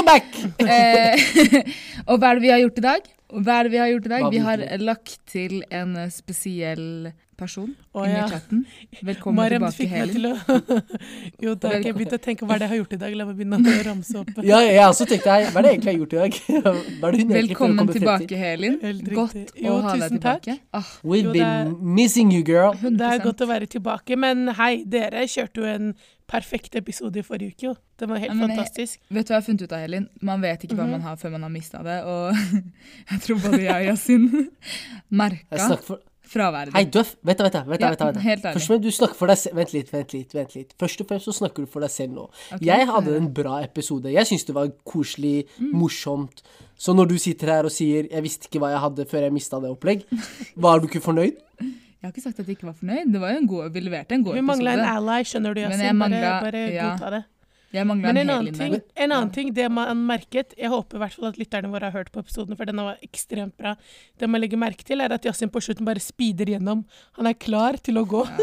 Welcome back! Eh, og hva er det vi har gjort i dag? Hva er det Vi har gjort i dag? Vi har lagt til en eh, spesiell person inni ja. chatten. Velkommen Mariam, tilbake, fikk meg Helin. til å Jo takk, jeg begynte å tenke hva er det jeg har gjort i dag. La meg begynne å ramse opp. Ja, jeg også tenkte jeg, hva er det egentlig jeg har gjort i dag? Er Velkommen komme til? tilbake, Helin. Godt Jo, å ha deg tilbake. Ah, We've been missing you, girl. 100 Det er godt å være tilbake. Men hei, dere kjørte jo en perfekt episode i forrige uke, jo. Den var helt Ja, fantastisk. jeg-. Vet du hva jeg har funnet ut av, Helin? Man vet ikke hva Mhm. man har før man har mista det. Og jeg tror både jeg og Yasin merka fraværet Hei, ditt. Døff, vent da, vent da, vent vent da, vent helt ærlig. Først du snakker for deg selv. Vent litt, vent litt, vent litt. Først og fremst så snakker du for deg selv nå. Okay, Jeg hadde en bra episode. Jeg syns det var koselig, Mm. morsomt. Så når du sitter her og sier 'jeg visste ikke hva jeg hadde før jeg mista det opplegg', var du ikke fornøyd? Jeg har ikke sagt at jeg ikke var fornøyd. Det var jo en god, Vi leverte en god Vi mangla en ally, skjønner du, Men Yasin. jeg Bare, mangla- bare ja. godta det. Jeg mangla Men en en annen, ting, en annen ting, det man merket Jeg håper i hvert fall at lytterne våre har hørt på episoden, for denne var ekstremt bra. Det man legger merke til, er at Yasin på slutten bare speeder gjennom. Han er klar til å gå.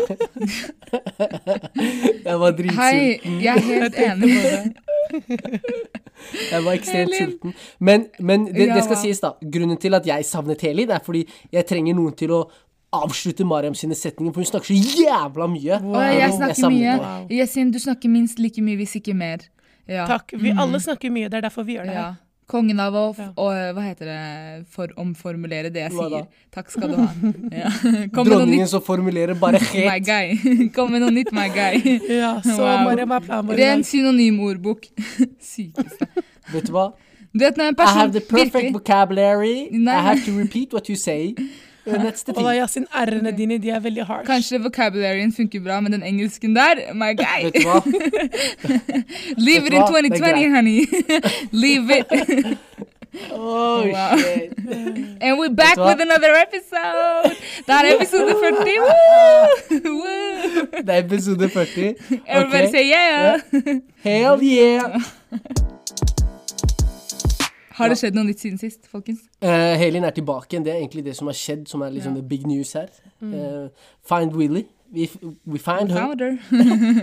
Jeg var dritsulten. Hei, jeg er helt enig med deg. Jeg var ekstremt sulten. Men, men det, Ja, det skal sies, da. Grunnen til at jeg savnet Helin, er fordi jeg trenger noen til å avslutte Mariam sine setninger, for hun snakker så jævla mye. Wow. jeg snakker mye. Wow. Yasin, du snakker minst like mye, hvis ikke mer. Ja. Takk. Vi Mhm. alle snakker mye, det er derfor vi gjør det Ja. Kongen av å f- Ja. og, hva heter det, for omformulere det jeg sier. Takk skal du ha. Ja. Dronningen som formulerer bare my guy. Kom med noe nytt, my guy. Ja, så Wow. Mariam er planen vår Ren synonymordbok. Sykeste. Vet du hva? Du vet når en I person have the perfect virkelig vocabulary. Nei. I have to repeat what you say. The Og. Yasin, r-ene dine, de er veldig harsh. Kanskje vocabularyen funker bra, men den engelsken der, my guy. Vet du hva? Leave Vet it in hva? Det er 2020, honey. Leave it. Oh, Wow. shit. And we're back with another episode. Det er episode 40. Woo! Woo! Det er episode 40. Everybody say yeah! yeah. Hell yeah! Har det skjedd noe nytt siden sist, folkens? Uh, Helin er tilbake igjen. Det er egentlig det som har skjedd, som er liksom the big news her. Uh, find Willy. We, we find her.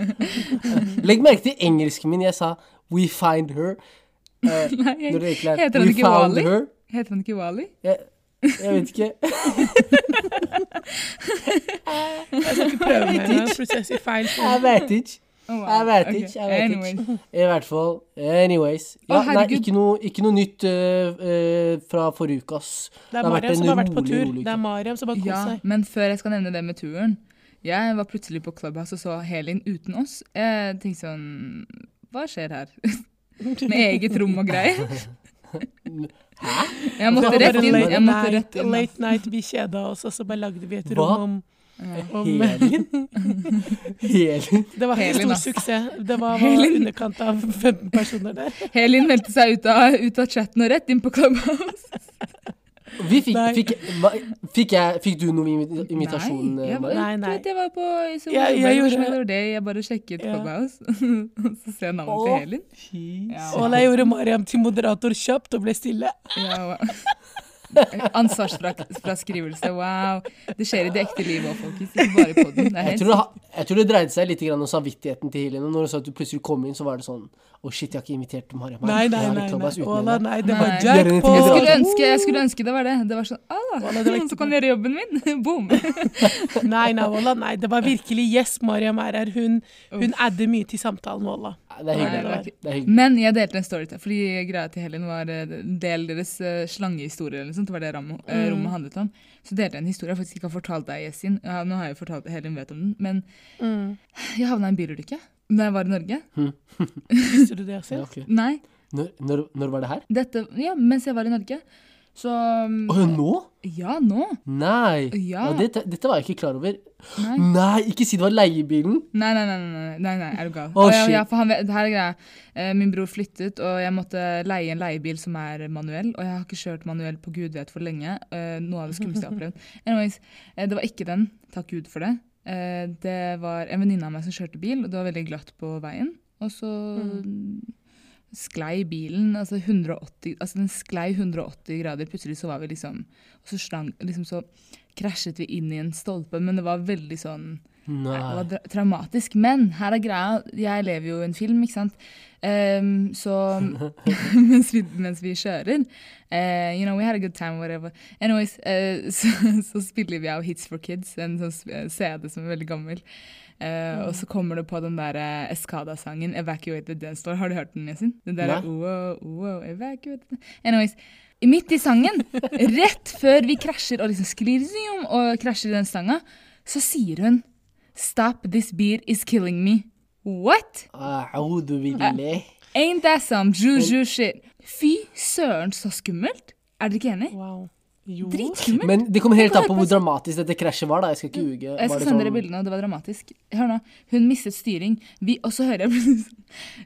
Legg merke til engelsken min. Jeg sa we find her. Uh, Nei, jeg, er Heter han ikke Wally? her. Heter han ikke Wally? Jeg, jeg vet ikke. Jeg skal ikke prøve nå, Plutselig jeg sier feil. Jeg vet ikke. Oh, wow. Jeg vet okay. ikke, jeg vet anyways. ikke. I hvert fall. Anyways. Ja, oh, nei, ikke noe, ikke noe nytt uh, uh, fra forrige uke, ass. Det er har vært Mariam en som har vært på rolig, tur. rolig Det er. Mariam som har kost Ja, seg. men før jeg skal nevne det med turen Jeg var plutselig på Clubhouse og så Helin uten oss. Jeg tenkte sånn Hva skjer her? Med eget rom og greier. Jeg måtte rett inn. late Jeg måtte rett inn. Late night, vi kjeda oss, og så bare lagde vi et Hva? rom om. Om- Helin? Helin? Det var ikke Helin, stor ass. suksess. Det var, var underkant av 15 personer der. Helin meldte seg ut av, ut av chatten og rett inn på Clubhouse. Vi fikk, fikk, hva, fikk, jeg, fikk du noen invi- invitasjon? Nei, jeg, var, Nei, nei. Vet, jeg var på så Jeg- jeg jeg, gjorde- det. Jeg bare sjekket Ja. Clubhouse, og så ser jeg navnet til Helin. Ja. Og da gjorde Mariam til moderator kjapt og ble stille. Ja, Ansvarsfraskrivelse, wow. Det skjer i det ekte livet òg, folkens. Ikke bare på den. Jeg tror, det, jeg tror det dreide seg litt om samvittigheten til Helene. Når hun sa at du plutselig kom inn, så var det sånn Å, shit, jeg har ikke invitert Mariam. Nei, Jeg nei, nei. Nei. Ola, nei, det var henne Jeg skulle, ønske, jeg skulle ønske det var det. Det var sånn ah, noen som Så kan jeg gjøre jobben min. Boom. Nei, nei, Wallah, nei, det var virkelig yes, Mariam er her. Hun, hun adder mye til samtalen, Wallah. Det er Nei, hyggelig. det var Det er hyggelig. Men jeg delte en story til. Fordi greia til Helen var eh, del deres slangehistorier. slangehistorie. eller noe sånt. Det var det ram, eh, Mm. rommet handlet om. Så delte jeg en historie jeg faktisk ikke har fortalt deg, Jessin. Ja, nå har jeg jo fortalt Helen vet om den. Men jeg havna i en bilulykke da jeg var i Norge. Visste du det, Ja, Yasin? ok. Nei, når, når, når var det her? dette Ja, mens jeg var i Norge. Så mm, Å, nå? Ja, nå. Nei. Ja. Å, dette, dette var jeg ikke klar over. Nei. Nei, ikke si det var leiebilen. Nei, nei, nei, nei, nei, nei, er du gal? Oh, shit. ja, for han, det her er greia. Eh, Min bror flyttet, og jeg måtte leie en leiebil som er manuell. Og jeg har ikke kjørt manuell på gud vet for lenge. Eh, Noe av det skumleste jeg har opplevd. Anyways, eh, det var ikke den. Takk Gud for det. Eh, Det var en venninne av meg som kjørte bil, og det var veldig glatt på veien. Og så sklei bilen altså 180, altså den sklei 180 grader. Plutselig så var vi liksom Og så slang, liksom så krasjet vi inn i en stolpe, men det var veldig sånn Nei. Det var traumatisk. Men her er greia, jeg lever jo i en film, ikke sant. Um, så mens, vi, mens vi kjører uh, You know, we had a good time, whatever. Anyways, uh, så, så spiller vi av Hits for Kids, en sånn eh, CD som er veldig gammel. Eh, Og så kommer det på den der eh, Escada-sangen 'Evacuate the Dance Floor'. Har du hørt den, Yasin? Den der, wow, wow, evacuate the... Anyways, midt i sangen, rett før vi krasjer og liksom sklir zoom, og krasjer i den stanga, så sier hun 'Stop, this beer is killing me'. What? A'udhu. Ain't that some juju shit? Fy søren, så skummelt. Er dere ikke enig? Wow. Jo. Dritskummelt. Men det kommer helt an på hvor dramatisk dette krasjet var. da Jeg skal ikke uge. Jeg skal sende dere sånn- bildene, og det var dramatisk. Hør nå. Hun mistet styring. Vi, og så hører jeg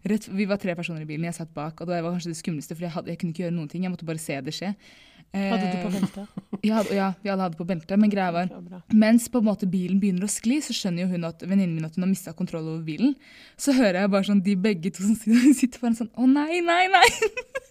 rett, Vi var tre personer i bilen, jeg satt bak, og det var kanskje det skumleste, for jeg, hadde, jeg kunne ikke gjøre noen ting. Jeg måtte bare se det skje. Hadde du på Eh, belte? Ja, ja, vi alle hadde på belte, men greia var. Mens på en måte bilen begynner å skli, så skjønner jo hun at venninnen min at hun har mista kontroll over bilen. Så hører jeg bare sånn de begge to som sitter, bare sånn Å nei, nei, nei!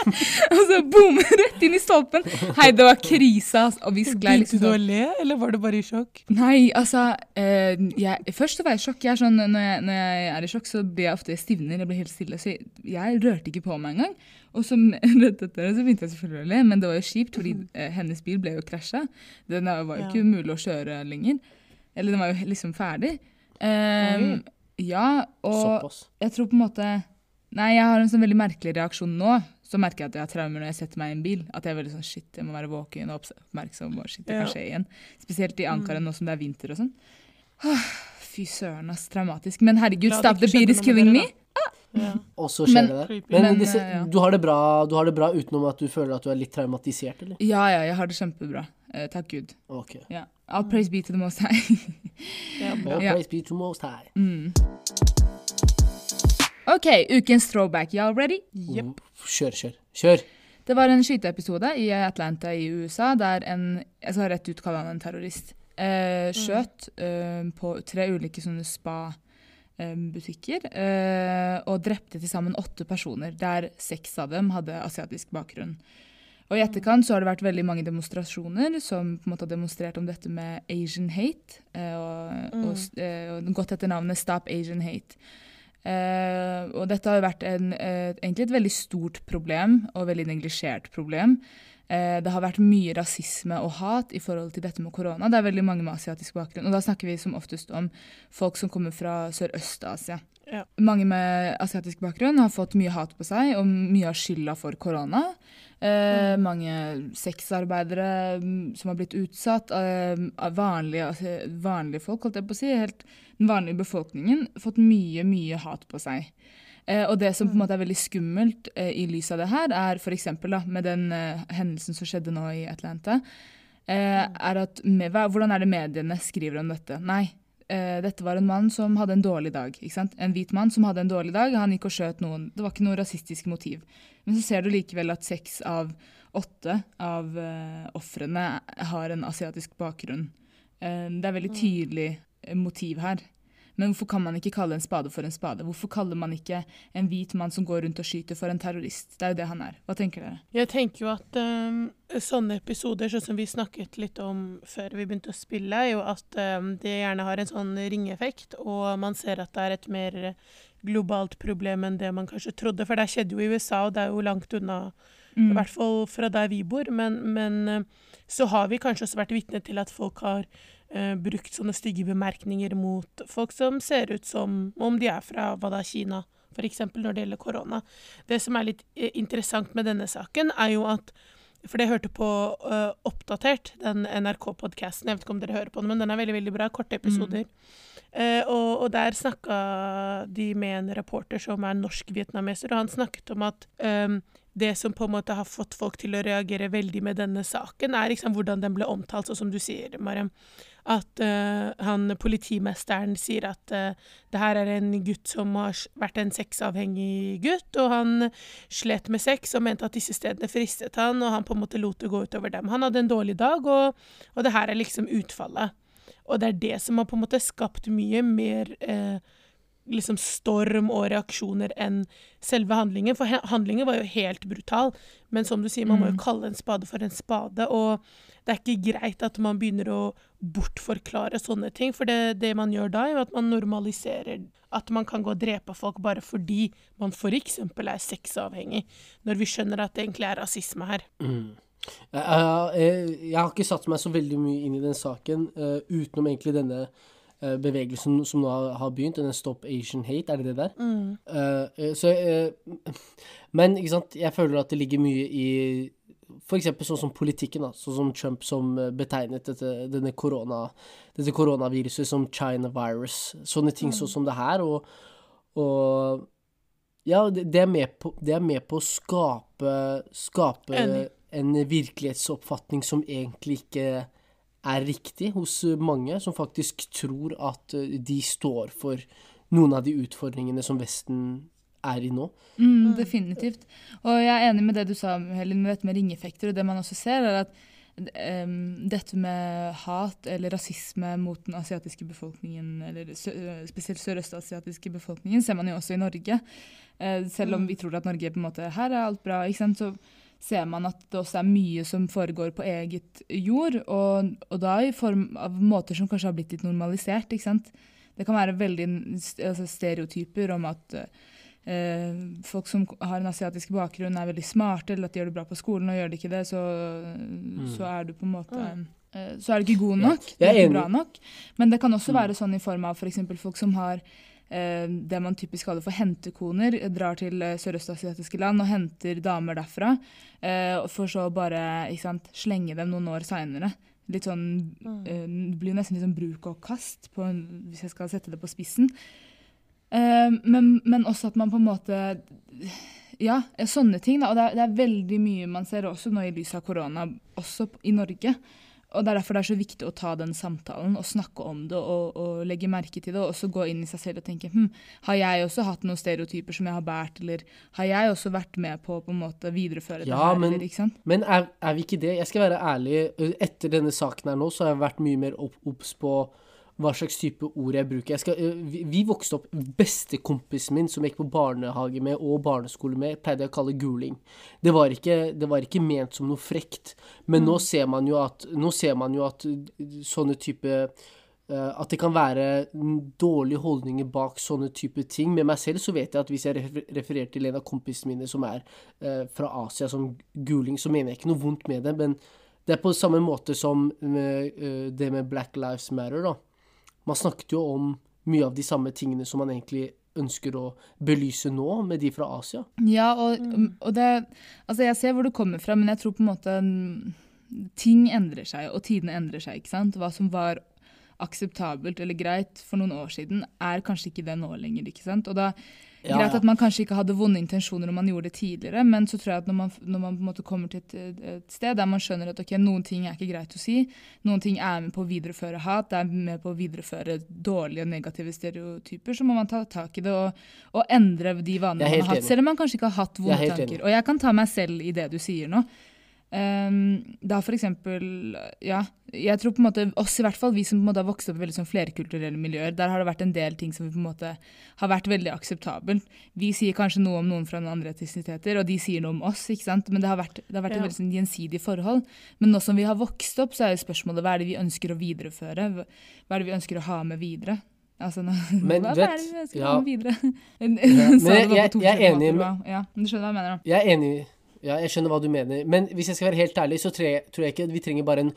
og så boom! Rett inn i stolpen. Hei, det var krise, ass. Og vi sklei Begynte liksom du å le, eller var du bare i sjokk? Nei, altså eh, jeg, Først så var jeg i sjokk. Jeg er sånn, når, jeg, når jeg er i sjokk, så blir jeg ofte jeg stivner. Jeg blir helt stille. Så jeg, jeg rørte ikke på meg engang. Og så rett etter det så begynte jeg selvfølgelig å le, men det var jo kjipt, fordi eh, hennes bil ble jo krasja. Den var jo Ja. ikke mulig å kjøre lenger. Eller den var jo liksom ferdig. Um, ja, og Såpass. jeg tror på en måte Nei, jeg har en sånn veldig merkelig reaksjon nå. Så merker jeg at jeg har traumer når jeg setter meg i en bil. At jeg er veldig sånn shit, jeg må være våken og oppmerksom. og shit, det kan skje igjen. Spesielt i Ankara nå som det er vinter og sånn. Fy søren, ass. Traumatisk. Men herregud, stop the beat is killing me. dere, Ja. Og så skjer Men- det der. Men, Men, disse, eh, ja. du, har det bra, du har det bra utenom at du føler at du er litt traumatisert, eller? Ja, ja, jeg har det kjempebra. Eh, takk Gud. Ok. Ja. All praise be to the most high. yeah. All praise be to the most high. mm. OK, ukens throwback. Y'all ready? Yep. Kjør, kjør. Kjør! Det var en skyteepisode i Atlanta i USA der en Jeg skal rett ut kalle han en terrorist. Eh, skjøt eh, på tre ulike sånne spa-butikker eh, og drepte til sammen åtte personer, der seks av dem hadde asiatisk bakgrunn. Og I etterkant så har det vært veldig mange demonstrasjoner som på en måte har demonstrert om dette med Asian hate, eh, og, og, eh, og gått etter navnet Stop Asian Hate. Eh, og dette har vært en, eh, egentlig et veldig stort problem, og veldig neglisjert problem. Eh, det har vært mye rasisme og hat i forhold til dette med korona. Det er veldig mange med asiatisk bakgrunn. Og da snakker vi som oftest om folk som kommer fra Sørøst-Asia. Ja. Mange med asiatisk bakgrunn har fått mye hat på seg, og mye av skylda for korona. Eh, Mange sexarbeidere mm, som har blitt utsatt, eh, av vanlige, altså, vanlige folk, holdt jeg på å si, helt den vanlige befolkningen, fått mye, mye hat på seg. Eh, og det som på en måte er veldig skummelt eh, i lys av det her, er f.eks. med den eh, hendelsen som skjedde nå i Atlanta, eh, er at med, hvordan er det mediene skriver om dette? Nei, dette var en mann som hadde en dårlig dag. En hvit mann som hadde en dårlig dag. Han gikk og skjøt noen. Det var ikke noe rasistisk motiv. Men så ser du likevel at seks av åtte av uh, ofrene har en asiatisk bakgrunn. Eh, det er veldig tydelig eh, motiv her. Men hvorfor kan man ikke kalle en spade for en spade? Hvorfor kaller man ikke en hvit mann som går rundt og skyter, for en terrorist? Det er jo det han er. Hva tenker dere? Jeg tenker jo at um, sånne episoder, sånn som vi snakket litt om før vi begynte å spille, er jo at um, det gjerne har en sånn ringeffekt, og man ser at det er et mer globalt problem enn det man kanskje trodde. For det skjedde jo i USA, og det er jo langt unna, Mm. i hvert fall fra der vi bor. Men, men uh, så har vi kanskje også vært vitne til at folk har brukt sånne stygge bemerkninger mot folk som ser ut som om de er fra hva da, Kina, f.eks. når det gjelder korona. Det som er litt eh, interessant med denne saken, er jo at For det jeg hørte på eh, Oppdatert, den NRK-podkasten. Jeg vet ikke om dere hører på den, men den er veldig veldig bra. Korte episoder. Eh, og, og der snakka de med en reporter som er norsk-vietnameser, og han snakket om at eh, det som på en måte har fått folk til å reagere veldig med denne saken, er liksom hvordan den ble omtalt, sånn som du sier, Mariam. At uh, han politimesteren sier at uh, det her er en gutt som har vært en sexavhengig gutt, og han slet med sex og mente at disse stedene fristet han, og han på en måte lot det gå utover dem. Han hadde en dårlig dag, og, og det her er liksom utfallet. Og det er det som har på en måte skapt mye mer eh, liksom storm og reaksjoner enn selve handlingen. For handlingen var jo helt brutal. Men som du sier, man må jo Mm. kalle en spade for en spade. Og det er ikke greit at man begynner å bortforklare sånne ting. For det, det man gjør da, er at man normaliserer at man kan gå og drepe folk bare fordi man f.eks. er sexavhengig. Når vi skjønner at det egentlig er rasisme her. Mm. Jeg, jeg, jeg, har ikke satt meg så veldig mye inn i den saken, uh, utenom egentlig denne bevegelsen som nå har, har begynt, denne Stop Asian Hate, er det det der? Mm. Uh, så, uh, men ikke sant, jeg føler at det ligger mye i eksempel sånn som politikken, da, sånn som Trump som eh, betegnet dette, denne korona, dette koronaviruset som China virus. Sånne ting sånn som det her. Og, og ja, det, det, er med på, det er med på å skape, skape en virkelighetsoppfatning som egentlig ikke er riktig hos mange, som faktisk tror at eh, de står for noen av de utfordringene som Vesten er i nå. Mm, definitivt. Og jeg er enig med det du sa, Helin, med dette med ringeffekter. Og det man også ser, er at um, dette med hat eller rasisme mot den asiatiske befolkningen, eller sø spesielt sørøstasiatiske befolkningen, ser man jo også i Norge. Uh, selv om vi tror at Norge på en måte Her er alt bra, ikke sant. Så ser man at det også er mye som foregår på eget jord, og, og da i form av måter som kanskje har blitt litt normalisert. ikke sant? Det kan være veldig altså, stereotyper om at eh, folk som har en asiatisk bakgrunn er veldig smarte, eller at de gjør det bra på skolen, og gjør de ikke det, så, så er du på en måte eh, Så er du ikke god nok. Jeg er du er ikke bra nok. Men det kan også være sånn i form av f.eks. folk som har det man typisk kaller for hentekoner, drar til eh, sørøstasiatiske land og henter damer derfra, eh, for så bare sant, slenge dem noen år seinere. Litt sånn, eh, Det blir nesten litt sånn bruk og kast, på, hvis jeg skal sette det på spissen. Eh, men, men også at man på en måte Ja, sånne ting. Da. Og det er, det er veldig mye man ser også nå i lys av korona, også i Norge. Og Det er derfor det er så viktig å ta den samtalen og snakke om det og, og legge merke til det. Og også gå inn i seg selv og tenke hm, har jeg også hatt noen stereotyper som jeg har båret, eller har jeg også vært med på på en måte videreføre det Ja, her? men- eller? Men er, er vi ikke det? Jeg skal være ærlig. Etter denne saken her nå, så har jeg vært mye mer obs på hva slags type ord jeg bruker. Jeg skal, øh, vi, vi vokste opp Bestekompisen min, som jeg gikk på barnehage med og barneskole med, pleide jeg å kalle guling. Det var ikke, det var ikke ment som noe frekt. Men nå ser man jo at, man jo at sånne type øh, at det kan være mm, dårlige holdninger bak sånne type ting. Med meg selv så vet jeg at hvis jeg refererer til en av kompisene mine som er eh, fra Asia som guling, så mener jeg ikke noe vondt med det. Men det er på samme måte som eh, det med Black Lives Matter, da. Man snakket jo om mye av de samme tingene som man egentlig ønsker å belyse nå, med de fra Asia. Ja, og, og det Altså, jeg ser hvor du kommer fra, men jeg tror på en måte mm, Ting endrer seg, og tidene endrer seg, ikke sant? Hva som var akseptabelt eller greit for noen år siden, er kanskje ikke det nå lenger, ikke sant? Og da Ja, Greit at man kanskje ikke hadde vonde intensjoner når man gjorde det tidligere, men så tror jeg at når man, når man på en måte kommer til et, et sted der man skjønner at okay, noen ting er ikke greit å si, noen ting er med på å videreføre hat, det er med på å videreføre dårlige og negative stereotyper, så må man ta tak i det og, og endre de vanene man har hatt, selv om man kanskje ikke har hatt vonde tanker. Og jeg kan ta meg selv i det du sier nå. Um, da for eksempel, ja, jeg tror på en måte, oss i hvert fall, vi som på en måte har vokst opp i veldig sånn flerkulturelle miljøer, der har det vært en del ting som vi på en måte har vært veldig akseptabelt. Vi sier kanskje noe om noen fra noen andre etnisiteter, og de sier noe om oss, ikke sant? men det har vært, det har vært Ja. et veldig sånn gjensidig forhold. Men nå som vi har vokst opp, så er jo spørsmålet hva er det vi ønsker å videreføre? Hva er det vi ønsker å ha med videre? Altså, nå, Men hva, vet- er det vi ønsker å ha med videre? men jeg- jeg- jeg er enig med- Ja, du skjønner hva jeg mener da? Jeg er enig. Ja, jeg skjønner hva du mener. Men hvis jeg skal være helt ærlig, så tror jeg, tror jeg ikke vi trenger bare en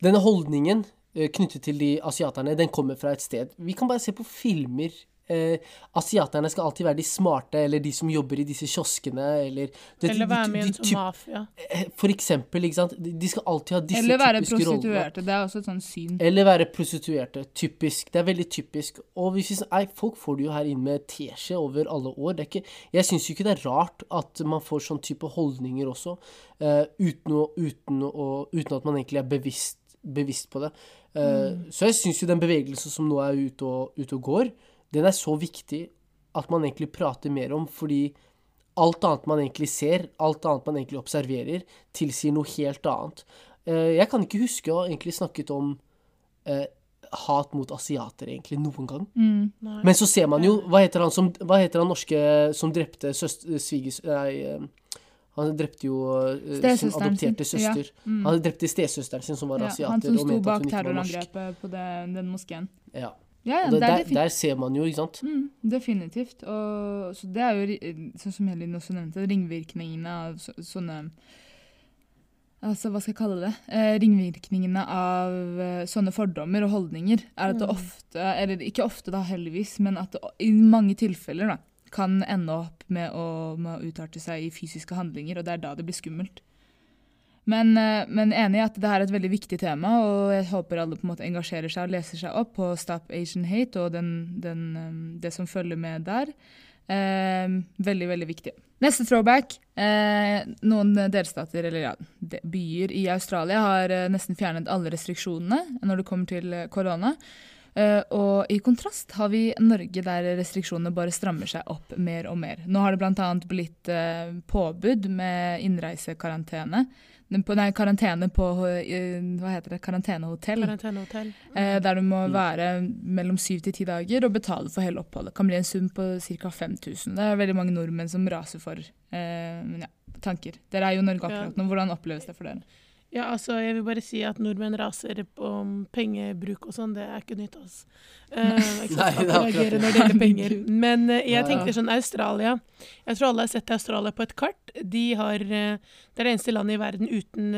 Denne holdningen eh, knyttet til de asiaterne, den kommer fra et sted. Vi kan bare se på filmer. Eh, asiaterne skal alltid være de smarte, eller de som jobber i disse kioskene, eller det- Eller være med i en typ- mafia. eh, For eksempel, ikke sant. De skal alltid ha disse Eller være prostituerte. rollene. Det er også et sånt syn. Eller være prostituerte. Typisk. Det er veldig typisk. Og hvis vi, nei, folk får det jo her inn med teskje over alle år. Det ikke, jeg syns jo ikke det er rart at man får sånn type holdninger også, eh, uten, å, uten, å, uten at man egentlig er bevisst, bevisst på det. Eh, Så jeg syns jo den bevegelsen som nå er ute og, ute og går, den er så viktig at man egentlig prater mer om, fordi alt annet man egentlig ser, alt annet man egentlig observerer, tilsier noe helt annet. Eh, Jeg kan ikke huske å ha egentlig snakket om eh, hat mot asiater egentlig noen gang. Mm. Men så ser man jo Hva heter han som Hva heter han norske som drepte søster, svigers... Nei, eh, han drepte jo eh, sin adopterte søster. ja. Mm. Han drepte stesøsteren sin, som var Ja, asiater. han som sto bak terrorangrepet på den, den moskeen. Ja. Ja, ja, det, det er der, der ser man jo, ikke sant. Mm, definitivt. Og, så det er jo, sånn som Helin også nevnte, ringvirkningene av så, sånne Altså, hva skal jeg kalle det? Eh, ringvirkningene av eh, sånne fordommer og holdninger er at det Mm. ofte, eller ikke ofte da heldigvis, men at det i mange tilfeller da, kan ende opp med å, med å utarte seg i fysiske handlinger, og det er da det blir skummelt. Men, eh, men enig i at det er et veldig viktig tema, og jeg håper alle på en måte engasjerer seg og leser seg opp på Stop Asian Hate og den, den, eh, det som følger med der. Eh, veldig, veldig viktig. Neste throwback. Eh, noen delstater, eller ja, byer i Australia har eh, nesten fjernet alle restriksjonene når det kommer til korona. Eh, og i kontrast har vi Norge der restriksjonene bare strammer seg opp mer og mer. Nå har det bl.a. blitt eh, påbud med innreisekarantene. På, nei, karantene på eh, hva heter det, karantenehotell. Karantenehotell. Eh, der du må Mm. være mellom syv til ti dager og betale for hele oppholdet. Kan bli en sum på ca. 5000. Det er veldig mange nordmenn som raser for eh, men ja, tanker. Dere er jo Norge akkurat nå. Hvordan oppleves det for dere? Ja, altså, jeg vil bare si at nordmenn raser um, pengebruk og sånn. Det er ikke nytt, altså. Uh, ikke Nei, det er når det gjelder penger. Men uh, jeg tenkte sånn Australia. Jeg tror alle har sett Australia på et kart. De har, uh, det er det eneste landet i verden uten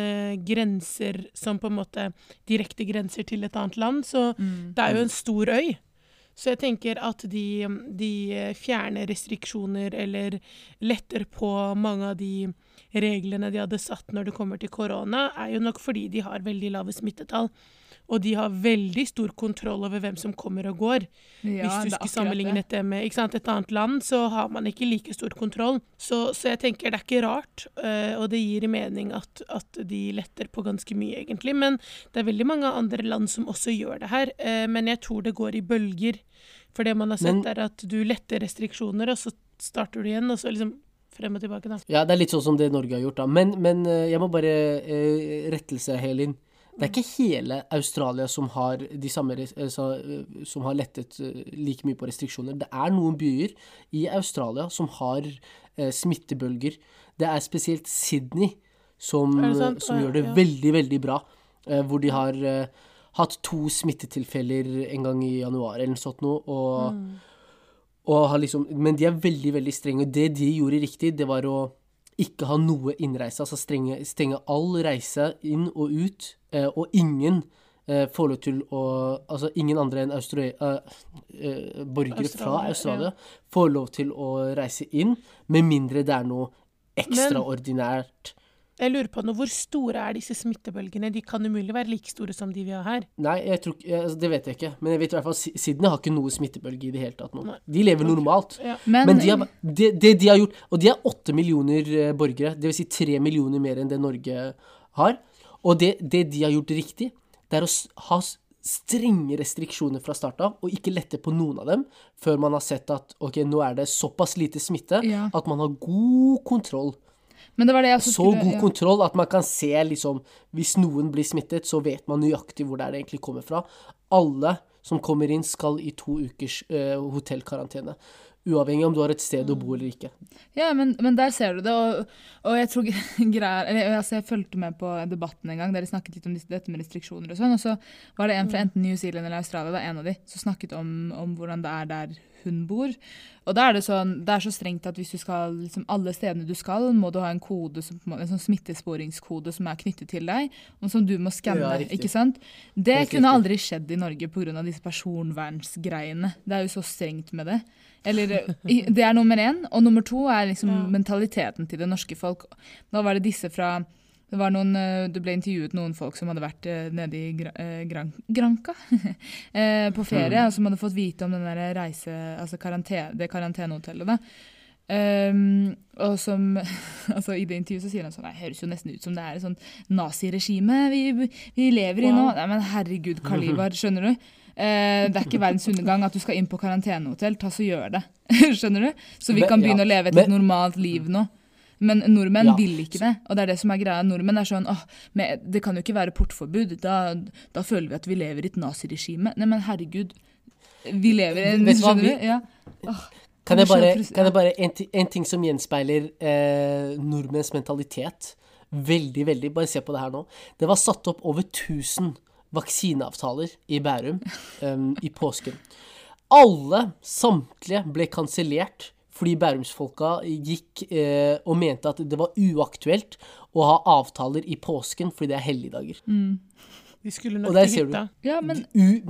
grenser som på en måte direkte grenser til et annet land. Så Mm. det er jo en stor øy. Så jeg tenker at de, de fjerner restriksjoner eller letter på mange av de reglene de hadde satt når det kommer til korona, er jo nok fordi de har veldig lave smittetall. Og de har veldig stor kontroll over hvem som kommer og går. Ja, Hvis du skulle sammenligne det. dette med ikke sant, et annet land, så har man ikke like stor kontroll. Så, så jeg tenker det er ikke rart, øh, og det gir mening at, at de letter på ganske mye, egentlig. Men det er veldig mange andre land som også gjør det her. øh, men jeg tror det går i bølger. For det man har sett, Men- er at du letter restriksjoner, og så starter du igjen, og så liksom frem og tilbake, da. Ja, det er litt sånn som det Norge har gjort, da. Men, men eh, jeg må bare eh, rettelse, Helin. Det er ikke hele Australia som har, de samme, eh, eh, som har lettet like mye på restriksjoner. Det er noen byer i Australia som har eh, smittebølger. Det er spesielt Sydney som, som gjør det ja. veldig, veldig bra. eh, hvor de har eh, hatt to smittetilfeller en gang i januar eller noe sånt nå, Og, Mm. Og har liksom, men de er veldig, veldig strenge. Og det de gjorde riktig, det var å ikke ha noe innreise. Altså strenge, stenge all reise inn og ut. Eh, og ingen eh, får lov til å Altså ingen andre enn Austra eh, eh, borgere fra Australia, Australia får lov til å reise inn, med mindre det er noe ekstraordinært. Jeg lurer på nå, Hvor store er disse smittebølgene? De kan umulig være like store som de vi har her. Nei, jeg tror, altså, det vet jeg ikke. Men jeg vet i hvert fall Sydney har ikke noe smittebølge i det hele tatt nå. Nei. De lever normalt. Ja. Men, Men de har, det, det de har gjort Og de er åtte millioner eh, borgere, dvs. Si tre millioner mer enn det Norge har. Og det, det de har gjort riktig, det er å ha strenge restriksjoner fra start av, og ikke lette på noen av dem før man har sett at ok, nå er det såpass lite smitte Ja. at man har god kontroll. Men det var det Så skulle god kontroll at man kan se liksom Hvis noen blir smittet, så vet man nøyaktig hvor det er det egentlig kommer fra. Alle som kommer inn, skal i to ukers uh, hotellkarantene. Uavhengig om du har et sted å bo eller ikke. Ja, men, men der ser du det, og, og jeg tror greier eller, altså Jeg fulgte med på debatten en gang der de snakket litt om dette med restriksjoner og sånn, og så var det en fra enten New Zealand eller Australia, det var en av de, som snakket om, om hvordan det er der hun bor. Og da er det sånn, det er så strengt at hvis du skal, liksom alle stedene du skal, må du ha en kode, som, en sånn smittesporingskode som er knyttet til deg, og som du må skanne, Ja, riktig. ikke sant? Det Helt kunne aldri skjedd i Norge pga. disse personvernsgreiene. Det er jo så strengt med det. Eller, det er nummer én. Og nummer to er liksom Ja. mentaliteten til det norske folk. Nå var det disse fra det var noen, eh, Det ble intervjuet noen folk som hadde vært eh, nede i Gra eh, Gran Granca på ferie, Mm. og som hadde fått vite om reise, altså karantene, det karantenehotellet. Ehm, og som, altså I det intervjuet så sier han sånn Det høres jo nesten ut som det er et sånt naziregime vi, vi lever i nå. Nei, men herregud, Kalivar, skjønner du? Uh, det er ikke verdens undergang at du skal inn på karantenehotell. Ta så gjør det. skjønner du? Så vi kan begynne å leve et normalt liv nå. Men nordmenn Ja. vil ikke det, og det er det som er greia. Nordmenn er sånn åh, men det kan jo ikke være portforbud, da, da føler vi at vi lever i et naziregime. Nei, men herregud, vi lever i en Vet du vi- Ja. Åh, Kan jeg bare, kan jeg bare en, en ting som gjenspeiler eh, nordmenns mentalitet veldig, veldig Bare se på det her nå. Det var satt opp over 1000 vaksineavtaler i Bærum um, i påsken. Alle, samtlige, ble kansellert fordi bærumsfolka gikk eh, og mente at det var uaktuelt å ha avtaler i påsken fordi det er helligdager. Vi skulle Og nok til hytta. ja, men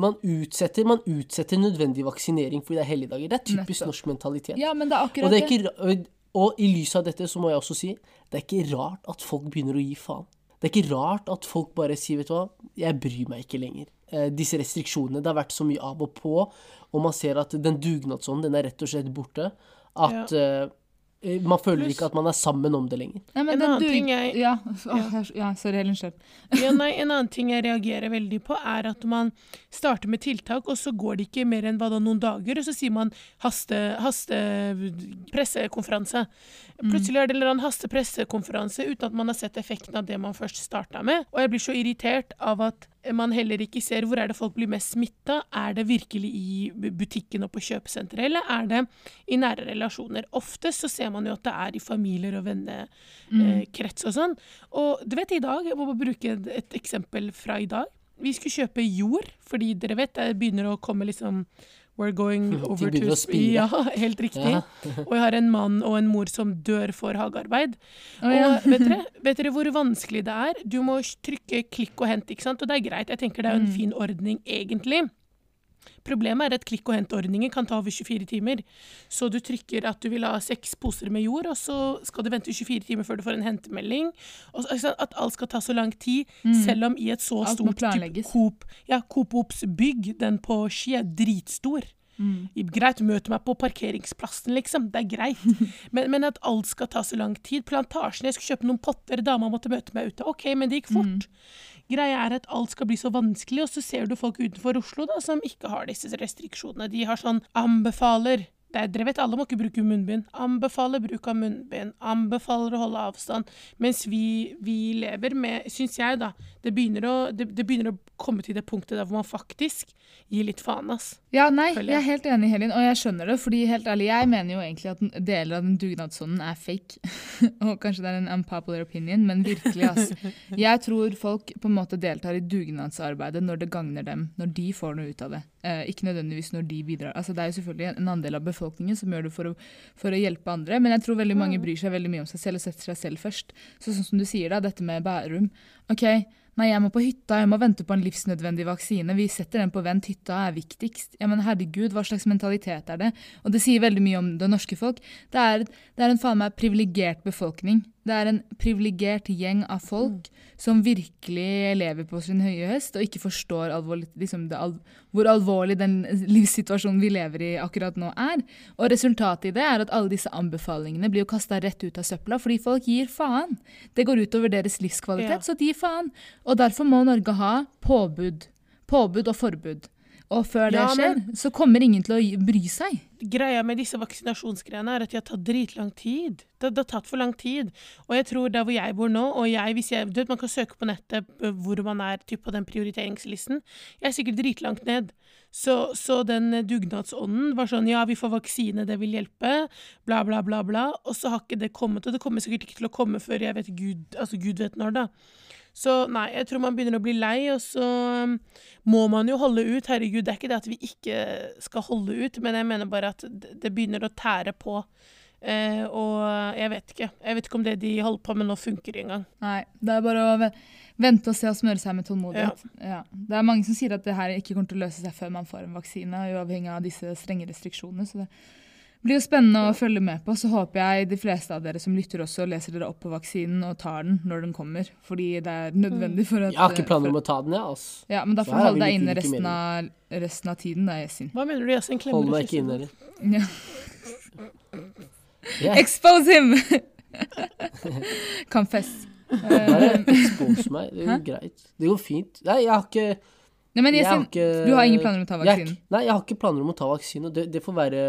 man, utsetter, man utsetter nødvendig vaksinering fordi det er helligdager. Det er typisk Nettopp. norsk mentalitet. Ja, men det er akkurat og, det. er ikke, og- og i lys av dette så må jeg også si det er ikke rart at folk begynner å gi faen. Det er ikke rart at folk bare sier vet du hva, jeg bryr meg ikke lenger. Eh, disse restriksjonene, det har vært så mye av og på, og man ser at den dugnadsånden den er rett og slett borte. At eh, man føler Plus, ikke at man er sammen om det lenger. Nei, men En det annen du- ting jeg- ja, jeg- ja, sorry, Helen, Schjell. Ja, en annen ting jeg reagerer veldig på, er at man starter med tiltak, og så går det ikke mer enn hva da, noen dager, og så sier man haste, haste pressekonferanse. Plutselig er det en haste pressekonferanse uten at man har sett effekten av det man først starta med. Og jeg blir så irritert av at man heller ikke ser hvor er det folk blir mest smitta. Er det virkelig i butikken og på kjøpesenteret, eller er det i nære relasjoner? Ofte så ser man jo at det er i familier og vennekrets og sånn. Og du vet, i dag, jeg må bare bruke et- et eksempel fra i dag. Vi skulle kjøpe jord, fordi dere vet det begynner å komme liksom We're going over to. Ja, helt riktig. Ja. Og jeg har en mann og en mor som dør for hagearbeid. Oh, ja. Og vet dere, vet dere hvor vanskelig det er? Du må trykke klikk og hent, ikke sant? Og det er greit, jeg tenker det er en Mm. fin ordning egentlig. Problemet er at klikk og hent-ordningen kan ta over 24 timer. Så du trykker at du vil ha seks poser med jord, og så skal du vente 24 timer før du får en hentemelding. Og så, at alt skal ta så lang tid, selv om i et så Mm. Alt stort type. Coop, ja, Coop Ops bygg, den på Ski, er dritstor. Mm. Greit, møte meg på parkeringsplassen, liksom. Det er greit. Men, men at alt skal ta så lang tid. Plantasjen, jeg skulle kjøpe noen potter, dama måtte møte meg ute. OK, men det gikk fort. Greia er at alt skal bli så vanskelig, og så ser du folk utenfor Oslo da, som ikke har disse restriksjonene. De har sånn anbefaler. Det er, dere vet alle må ikke bruke munnbind. Anbefaler bruk av munnbind. Anbefaler å holde avstand. Mens vi, vi lever med, syns jeg, da det begynner, å, det, det begynner å komme til det punktet der hvor man faktisk gir litt faen, ass. Ja, nei, jeg jeg. er helt enig, Helin, og jeg skjønner det. fordi helt ærlig, jeg mener jo egentlig at deler av den dugnadsånden er fake. og kanskje det er en unpopular opinion, men virkelig, ass. Jeg tror folk på en måte deltar i dugnadsarbeidet når det gagner dem, når de får noe ut av det. Eh, ikke nødvendigvis når de bidrar. Altså, det er jo selvfølgelig en andel av befolkningen som gjør det for å, for å hjelpe andre, men jeg tror veldig mange bryr seg veldig mye om seg selv og setter seg selv først. Så sånn som du sier da, dette med Bærum. Ok, Nei, jeg må på hytta, jeg må vente på en livsnødvendig vaksine. Vi setter den på vent, hytta er viktigst. Ja, men herregud, hva slags mentalitet er det? Og det sier veldig mye om det norske folk. Det er, det er en faen meg privilegert befolkning. Det er en privilegert gjeng av folk som virkelig lever på sin høye høst og ikke forstår alvorlig, liksom det al hvor alvorlig den livssituasjonen vi lever i akkurat nå er. Og resultatet i det er at alle disse anbefalingene blir jo kasta rett ut av søpla fordi folk gir faen. Det går utover deres livskvalitet, Ja. så de gir faen. Og derfor må Norge ha påbud. Påbud og forbud. Og før det Ja, skjer, men- så kommer ingen til å bry seg. Greia med disse vaksinasjonsgreiene er at de har tatt dritlang tid. Det, det har tatt for lang tid. Og jeg tror der hvor jeg bor nå, og jeg, jeg, du vet, man kan søke på nettet hvor man er typ, på den prioriteringslisten. Jeg er sikkert dritlangt ned. Så, så den dugnadsånden var sånn ja, vi får vaksine, det vil hjelpe, bla, bla, bla, bla. Og så har ikke det kommet, og det kommer sikkert ikke til å komme før jeg vet Gud, altså Gud vet når, da. Så nei, jeg tror man begynner å bli lei, og så um, må man jo holde ut. Herregud, det er ikke det at vi ikke skal holde ut, men jeg mener bare at det begynner å tære på. Eh, og jeg vet ikke. Jeg vet ikke om det de holder på med nå, funker engang. Nei, det er bare å vente og se og smøre seg med tålmodighet. Ja. Det er mange som sier at det her ikke kommer til å løse seg før man får en vaksine, uavhengig av disse strenge restriksjonene. Så det blir jo spennende å følge med på. Så håper jeg de fleste av dere som lytter også, leser dere opp på vaksinen og tar den når den kommer. Fordi det er nødvendig for at Jeg har ikke planer om å ta den, jeg, altså. Ja, men da får du har holde deg inne resten av, resten av tiden, da, Yasin. Hva mener du, Yasin? Klemmer Hold deg meg ikke kysser inne, eller? Ja. Yeah. Expose him! Confess. Eh, expose meg. Det går greit. Det går fint. Nei, jeg har ikke Nei, men Yasin, du har ingen planer om å ta jeg- vaksinen? Nei, jeg har ikke planer om å ta vaksine. Det, det får være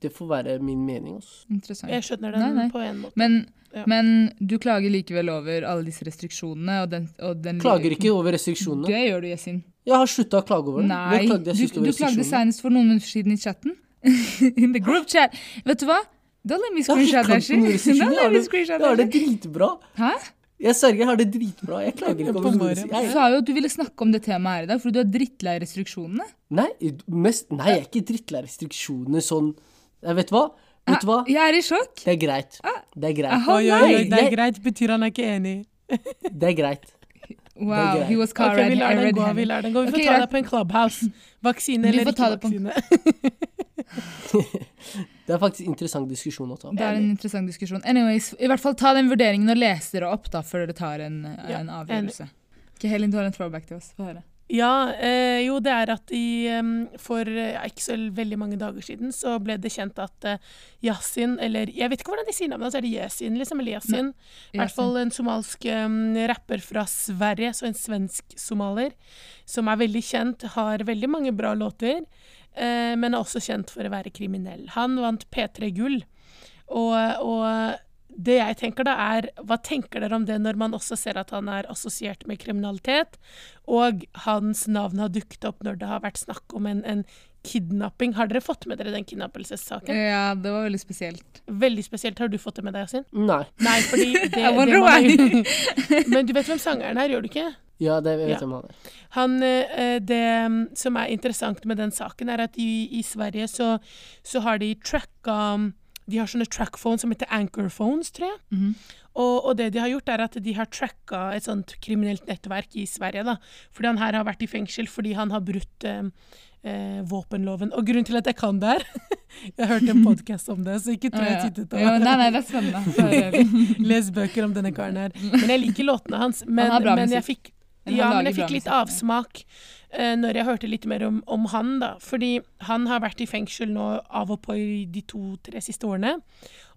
Det får være min mening, Også. Interessant. Jeg skjønner den Nei, nei. på en måte. Men, Ja. men du klager likevel over alle disse restriksjonene og den, og den Klager ikke over restriksjonene. Det gjør du, Yasin. Jeg har slutta å klage over det. Nei, klagde jeg du, du klagde senest for noen minutter siden i chatten. In the group chat. Vet du hva? Da lar me Jeg har ikke screenshot that Da det- that det dritbra. Hæ? Jeg sverger, jeg har det dritbra. Jeg klager ikke over noen Du sa jo at du ville snakke om det temaet her i dag, fordi du er drittlei restriksjonene. Nei, mest, nei, jeg er ikke drittlei restriksjonene sånn Jeg vet hva? Vet du hva? Jeg er i sjokk. Det er greit. Det er greit. Aha, Oi, oi, oi, det er greit. Betyr han er ikke enig. Det er greit. Wow, greit. he was Ok, caught vi lar den gå. vi lar den gå. Vi får ta greit. det på en clubhouse. Vaksine eller ikke ta vaksine. Det er faktisk en interessant diskusjon å ta. Det er en interessant diskusjon. Anyways, i hvert fall ta den vurderingen og les dere opp da, før dere tar en, Ja, en avgjørelse. Okay, Helin, du har en throwback til oss. Få høre. Ja, eh, jo, det er at i, for ja, ikke så veldig mange dager siden så ble det kjent at eh, Yasin, eller jeg vet ikke hvordan de sier navnet så er det Yasin liksom, eller Yasin? I hvert fall en somalsk um, rapper fra Sverige, så en svensk-somaler, som er veldig kjent, har veldig mange bra låter, eh, men er også kjent for å være kriminell. Han vant P3 Gull, og, og det jeg tenker da er, hva tenker dere om det når man også ser at han er assosiert med kriminalitet, og hans navn har dukket opp når det har vært snakk om en, en kidnapping. Har dere fått med dere den kidnappelsessaken? Ja, det var veldig spesielt. Veldig spesielt. Har du fått det med deg, Yasin? Nei. Nei, fordi det, det man- Men du vet hvem sangeren er, gjør du ikke? Ja, det vet Ja. jeg om han er. Han, eh, det mm, som er interessant med den saken, er at i, i Sverige så, så har de tracka De har sånne trackphones som heter anchorphones, tror jeg. Mhm. Og, og det de har gjort, er at de har tracka et sånt kriminelt nettverk i Sverige. da. Fordi han her har vært i fengsel fordi han har brutt eh, eh, våpenloven. Og grunnen til at jeg kan det her Jeg har hørt en podkast om det, så ikke tror jeg tittet over. Ja, nei, nei, det er spennende. Les bøker om denne karen her. Men jeg liker låtene hans. Men, bra men jeg fikk han ja, men jeg fikk litt avsmak uh, når jeg hørte litt mer om, om han, da. Fordi han har vært i fengsel nå av og på i de to-tre siste årene.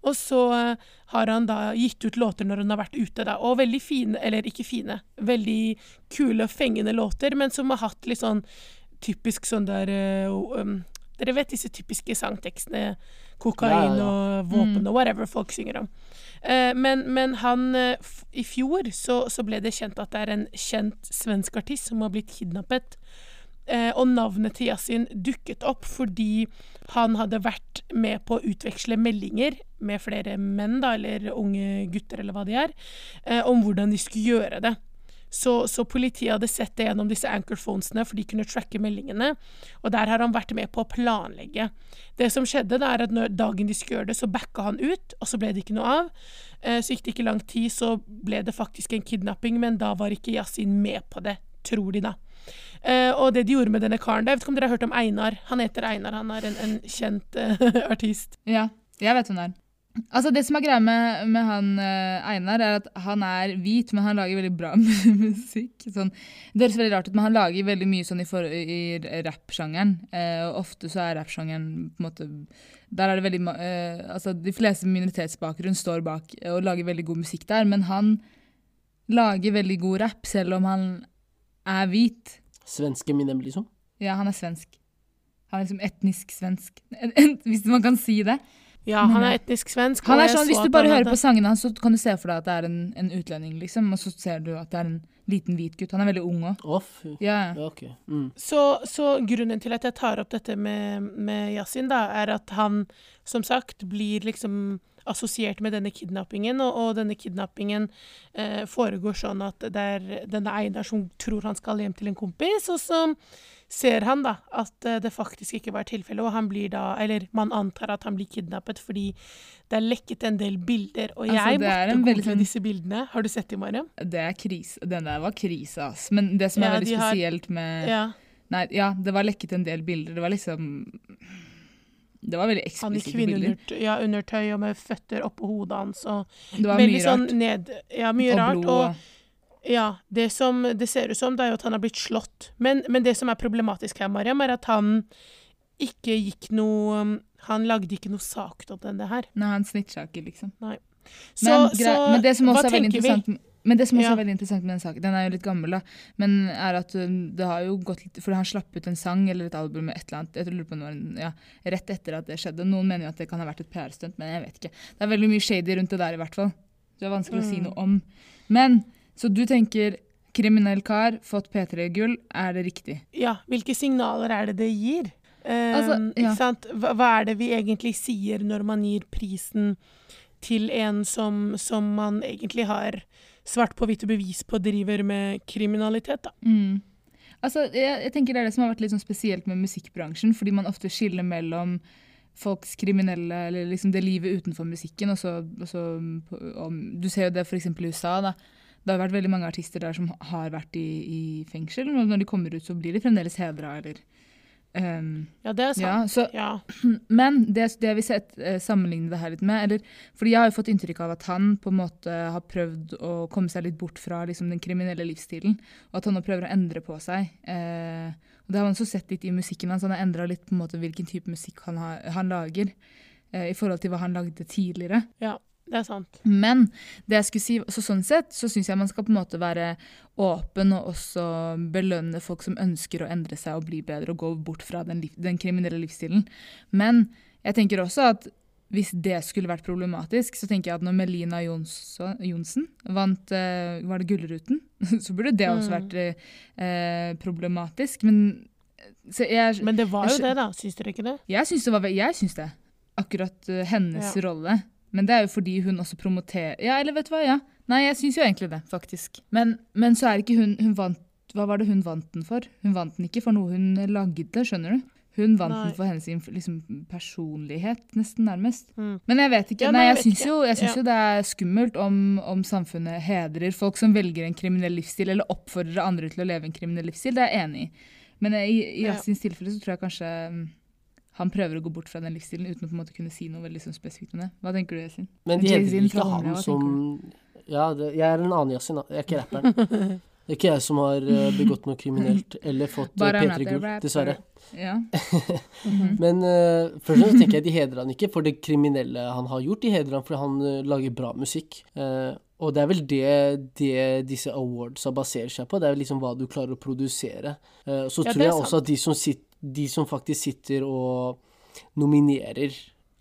Og så uh, har han da gitt ut låter når han har vært ute, da. Og veldig fine, eller ikke fine, veldig kule, og fengende låter, men som har hatt litt sånn typisk sånn der uh, um, Dere vet disse typiske sangtekstene. Kokain Ja, ja, og våpen og whatever folk synger om. Eh, men, men han eh, I fjor så, så ble det kjent at det er en kjent svensk artist som har blitt kidnappet. Eh, og navnet til Yasin dukket opp fordi han hadde vært med på å utveksle meldinger med flere menn, da, eller unge gutter, eller hva de er, om hvordan de skulle gjøre det. Så, så politiet hadde sett det gjennom disse anchorphonesene, for de kunne tracke meldingene. Og der har han vært med på å planlegge. Det som skjedde, da er at når dagen de skulle gjøre det, så backa han ut, og så ble det ikke noe av. Eh, så gikk det ikke lang tid, så ble det faktisk en kidnapping, men da var ikke Yasin med på det, tror de, da. Uh, og det de gjorde med denne karen Jeg vet ikke om dere har hørt om Einar. Han heter Einar, han er en, en kjent uh, artist. Ja, jeg vet hvem det er. Altså Det som er greia med, med han uh, Einar, er at han er hvit, men han lager veldig bra musikk. Sånn, det høres veldig rart ut, men han lager veldig mye sånn i, for, i rappsjangeren. Uh, og ofte så er rappsjangeren på en måte Der er det veldig eh, Altså De fleste minoritetsbakgrunn står bak og lager veldig god musikk der, men han lager veldig god rapp, selv om han er hvit. Svenske Minem, liksom. Ja, han er svensk. Han er liksom etnisk svensk, hvis man kan si det. Ja, han er etnisk svensk. Han er sånn, Hvis du bare hører på sangene hans, så kan du se for deg at det er en, en utlending, liksom. Og så ser du at det er en liten hvit gutt. Han er veldig ung òg. Å, yeah. Ja. Ja, ok. Mm. Så, så grunnen til at jeg tar opp dette med, med Yasin, da, er at han som sagt blir liksom assosiert med denne kidnappingen, og, og denne kidnappingen eh, foregår sånn at det er denne Einar som tror han skal hjem til en kompis, og så ser han da at eh, det faktisk ikke var tilfellet, og han blir da, eller man antar at han blir kidnappet fordi det er lekket en del bilder, og Altså, jeg det måtte google sånn- disse bildene. Har du sett dem, Mariam? Det er krise. Den der var krise, ass. Men det som er Ja, veldig spesielt har- med Ja. Nei, ja, det var lekket en del bilder. Det var liksom Det var veldig eksplisitte bilder. ja, undertøy og med føtter oppå hodet hans og Det var mye sånn rart. ned Ja, mye og rart. blod Og ja, det som det ser ut som, det er jo at han har blitt slått. Men, men det som er problematisk her, Mariam, er at han ikke gikk noe Han lagde ikke noe sak om det her. Nei, han snitcha ikke, liksom. Så, Men, så men det som hva også er veldig tenker vi? interessant Men det som også Ja. er veldig interessant med den saken, den er jo litt gammel, da, men er at um, det har jo gått litt For han slapp ut en sang eller et album med et eller annet jeg lurer på noen, ja, rett etter at det skjedde. Noen mener jo at det kan ha vært et PR-stunt, men jeg vet ikke. Det er veldig mye shady rundt det der, i hvert fall. Det er vanskelig å si Mm. noe om. Men så du tenker kriminell kar, fått P3-gull, er det riktig? Ja, hvilke signaler er det det gir? Um, Altså, ja. Hva, hva er det vi egentlig sier når man gir prisen til en som, som man egentlig har svart på hvitt og bevis på driver med kriminalitet, da? Mm. Altså, jeg, jeg tenker Det er det som har vært litt sånn spesielt med musikkbransjen, fordi man ofte skiller mellom folks kriminelle, eller liksom det livet utenfor musikken. Og så, og så om, du ser jo det f.eks. i USA. da. Det har vært veldig mange artister der som har vært i, i fengsel, og når de kommer ut, så blir de fremdeles hedra, eller um, Ja, det er sant. Ja, så Ja. men det, det jeg vil sett, eh, sammenligne det her litt med eller, fordi Jeg har jo fått inntrykk av at han på en måte har prøvd å komme seg litt bort fra liksom, den kriminelle livsstilen. Og at han nå prøver å endre på seg. Uh, og Det har man også sett litt i musikken hans. Han har endra litt på en måte hvilken type musikk han, har, han lager. Eh, I forhold til hva han lagde tidligere. ja, det er sant. Men det jeg skulle si, så sånn sett så syns jeg man skal på en måte være åpen og også belønne folk som ønsker å endre seg og bli bedre og gå bort fra den, den kriminelle livsstilen. Men jeg tenker også at hvis det skulle vært problematisk, så tenker jeg at når Melina Johnsen vant eh, Var det Gullruten? så burde det også Mm. vært eh, problematisk. Men så jeg, Men det var jo jeg, det, da. Syns dere ikke det? jeg syns det. Var, jeg syns det. Akkurat eh, hennes Ja. rolle. Men det er jo fordi hun også promoterer Ja, eller vet du hva, ja. Nei, jeg syns jo egentlig det, faktisk. Men, men så er ikke hun Hun vant Hva var det hun vant den for? Hun vant den ikke for noe hun lagde, skjønner du? Hun vant Nei. den for hennes liksom, personlighet, nesten nærmest. Mm. Men jeg vet ikke. Ja, nei, jeg jeg syns jo, Ja. jo det er skummelt om, om samfunnet hedrer folk som velger en kriminell livsstil, eller oppfordrer andre til å leve en kriminell livsstil. Det er jeg enig i. Men i, i, i Ja. Tilfelle så tror jeg kanskje mm, han prøver å gå bort fra den livsstilen uten å på en måte kunne si noe veldig sånn spesifikt om det. Hva tenker du, Yasin? Men de fra ikke han hva som Ja, det, jeg er en annen Yasin, da. Jeg er ikke rapperen. Det er ikke jeg som har eh, begått noe kriminelt eller fått not a P3-gull, dessverre. Ja. Men uh, først og fremst tenker jeg de hedrer han ikke for det kriminelle han har gjort, de hedrer han fordi han uh, lager bra musikk. Uh, og det er vel det, det disse awardsa baserer seg på, det er vel liksom hva du klarer å produsere. Eh, så Ja, tror jeg også at de som, sit, de som faktisk sitter og nominerer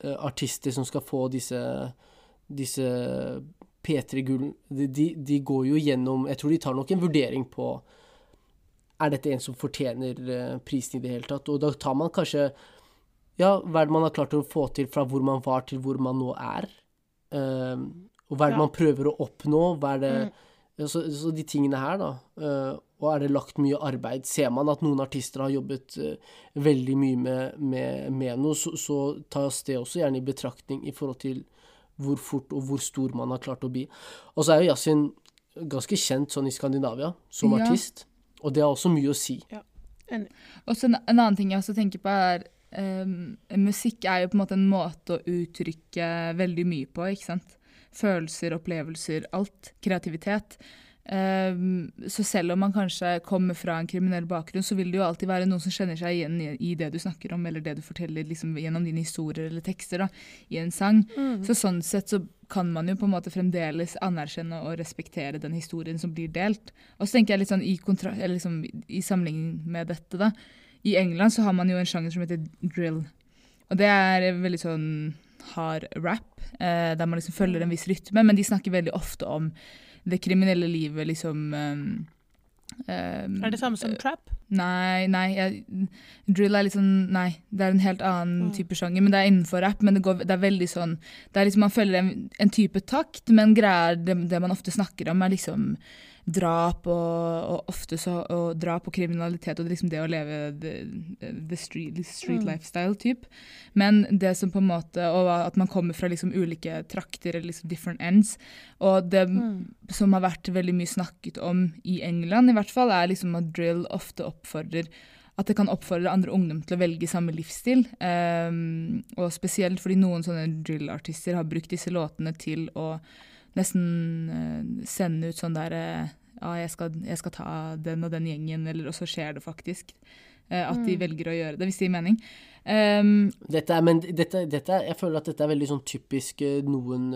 uh, artister som skal få disse, disse P3-gull, de, de, de går jo gjennom Jeg tror de tar nok en vurdering på er dette en som fortjener eh, prisen i det hele tatt? Og da tar man kanskje Ja, hva er det man har klart å få til fra hvor man var til hvor man nå er? Uh, og hva er det Ja. man prøver å oppnå? Hva er det Mm. så, så de tingene her, da. Og er det lagt mye arbeid? Ser man at noen artister har jobbet eh, veldig mye med, med, med noe, så, så tas det også gjerne i betraktning i forhold til hvor fort og hvor stor man har klart å bli. Og så er jo Yasin ganske kjent sånn i Skandinavia som Ja. artist, og det har også mye å si. Og så en, en annen ting jeg også tenker på, er um, Musikk er jo på en måte en måte å uttrykke veldig mye på, ikke sant? Følelser, opplevelser, alt. Kreativitet. Ehm, så selv om man kanskje kommer fra en kriminell bakgrunn, så vil det jo alltid være noen som kjenner seg igjen i, det du snakker om, eller det du forteller liksom, gjennom dine historier eller tekster da, i en sang. Mm. Så sånn sett så kan man jo på en måte fremdeles anerkjenne og respektere den historien som blir delt. Og så tenker jeg litt sånn i, kontra eller liksom, i sammenligning med dette, da. I England så har man jo en sjanger som heter drill. Og det er veldig sånn hard rap, eh, der man liksom følger en viss rytme, men de snakker veldig ofte om det kriminelle livet, liksom um, um, Er det samme som trap? Nei, nei jeg, drill er litt sånn Nei, det er en helt annen Mm. type sjanger. Men det er innenfor rap. men det, går, det er veldig sånn det er liksom Man følger en, en type takt, men greier det, det man ofte snakker om, er liksom drap og, og ofte så og drap og kriminalitet og liksom det å leve the, the street, the street Mm. lifestyle type. Men det som på en måte Og at man kommer fra liksom ulike trakter eller liksom different ends. Og det Mm. som har vært veldig mye snakket om i England, i hvert fall, er liksom at drill ofte oppfordrer at det kan oppfordre andre ungdom til å velge samme livsstil. Um, og spesielt fordi noen sånne drill-artister har brukt disse låtene til å nesten eh, sende ut sånn der eh, Ja, jeg skal, jeg skal ta den og den gjengen, eller og så skjer det faktisk. eh, at de velger å gjøre det, hvis det gir mening. Um, dette er, men dette, dette er, jeg føler at dette er veldig sånn typisk noen,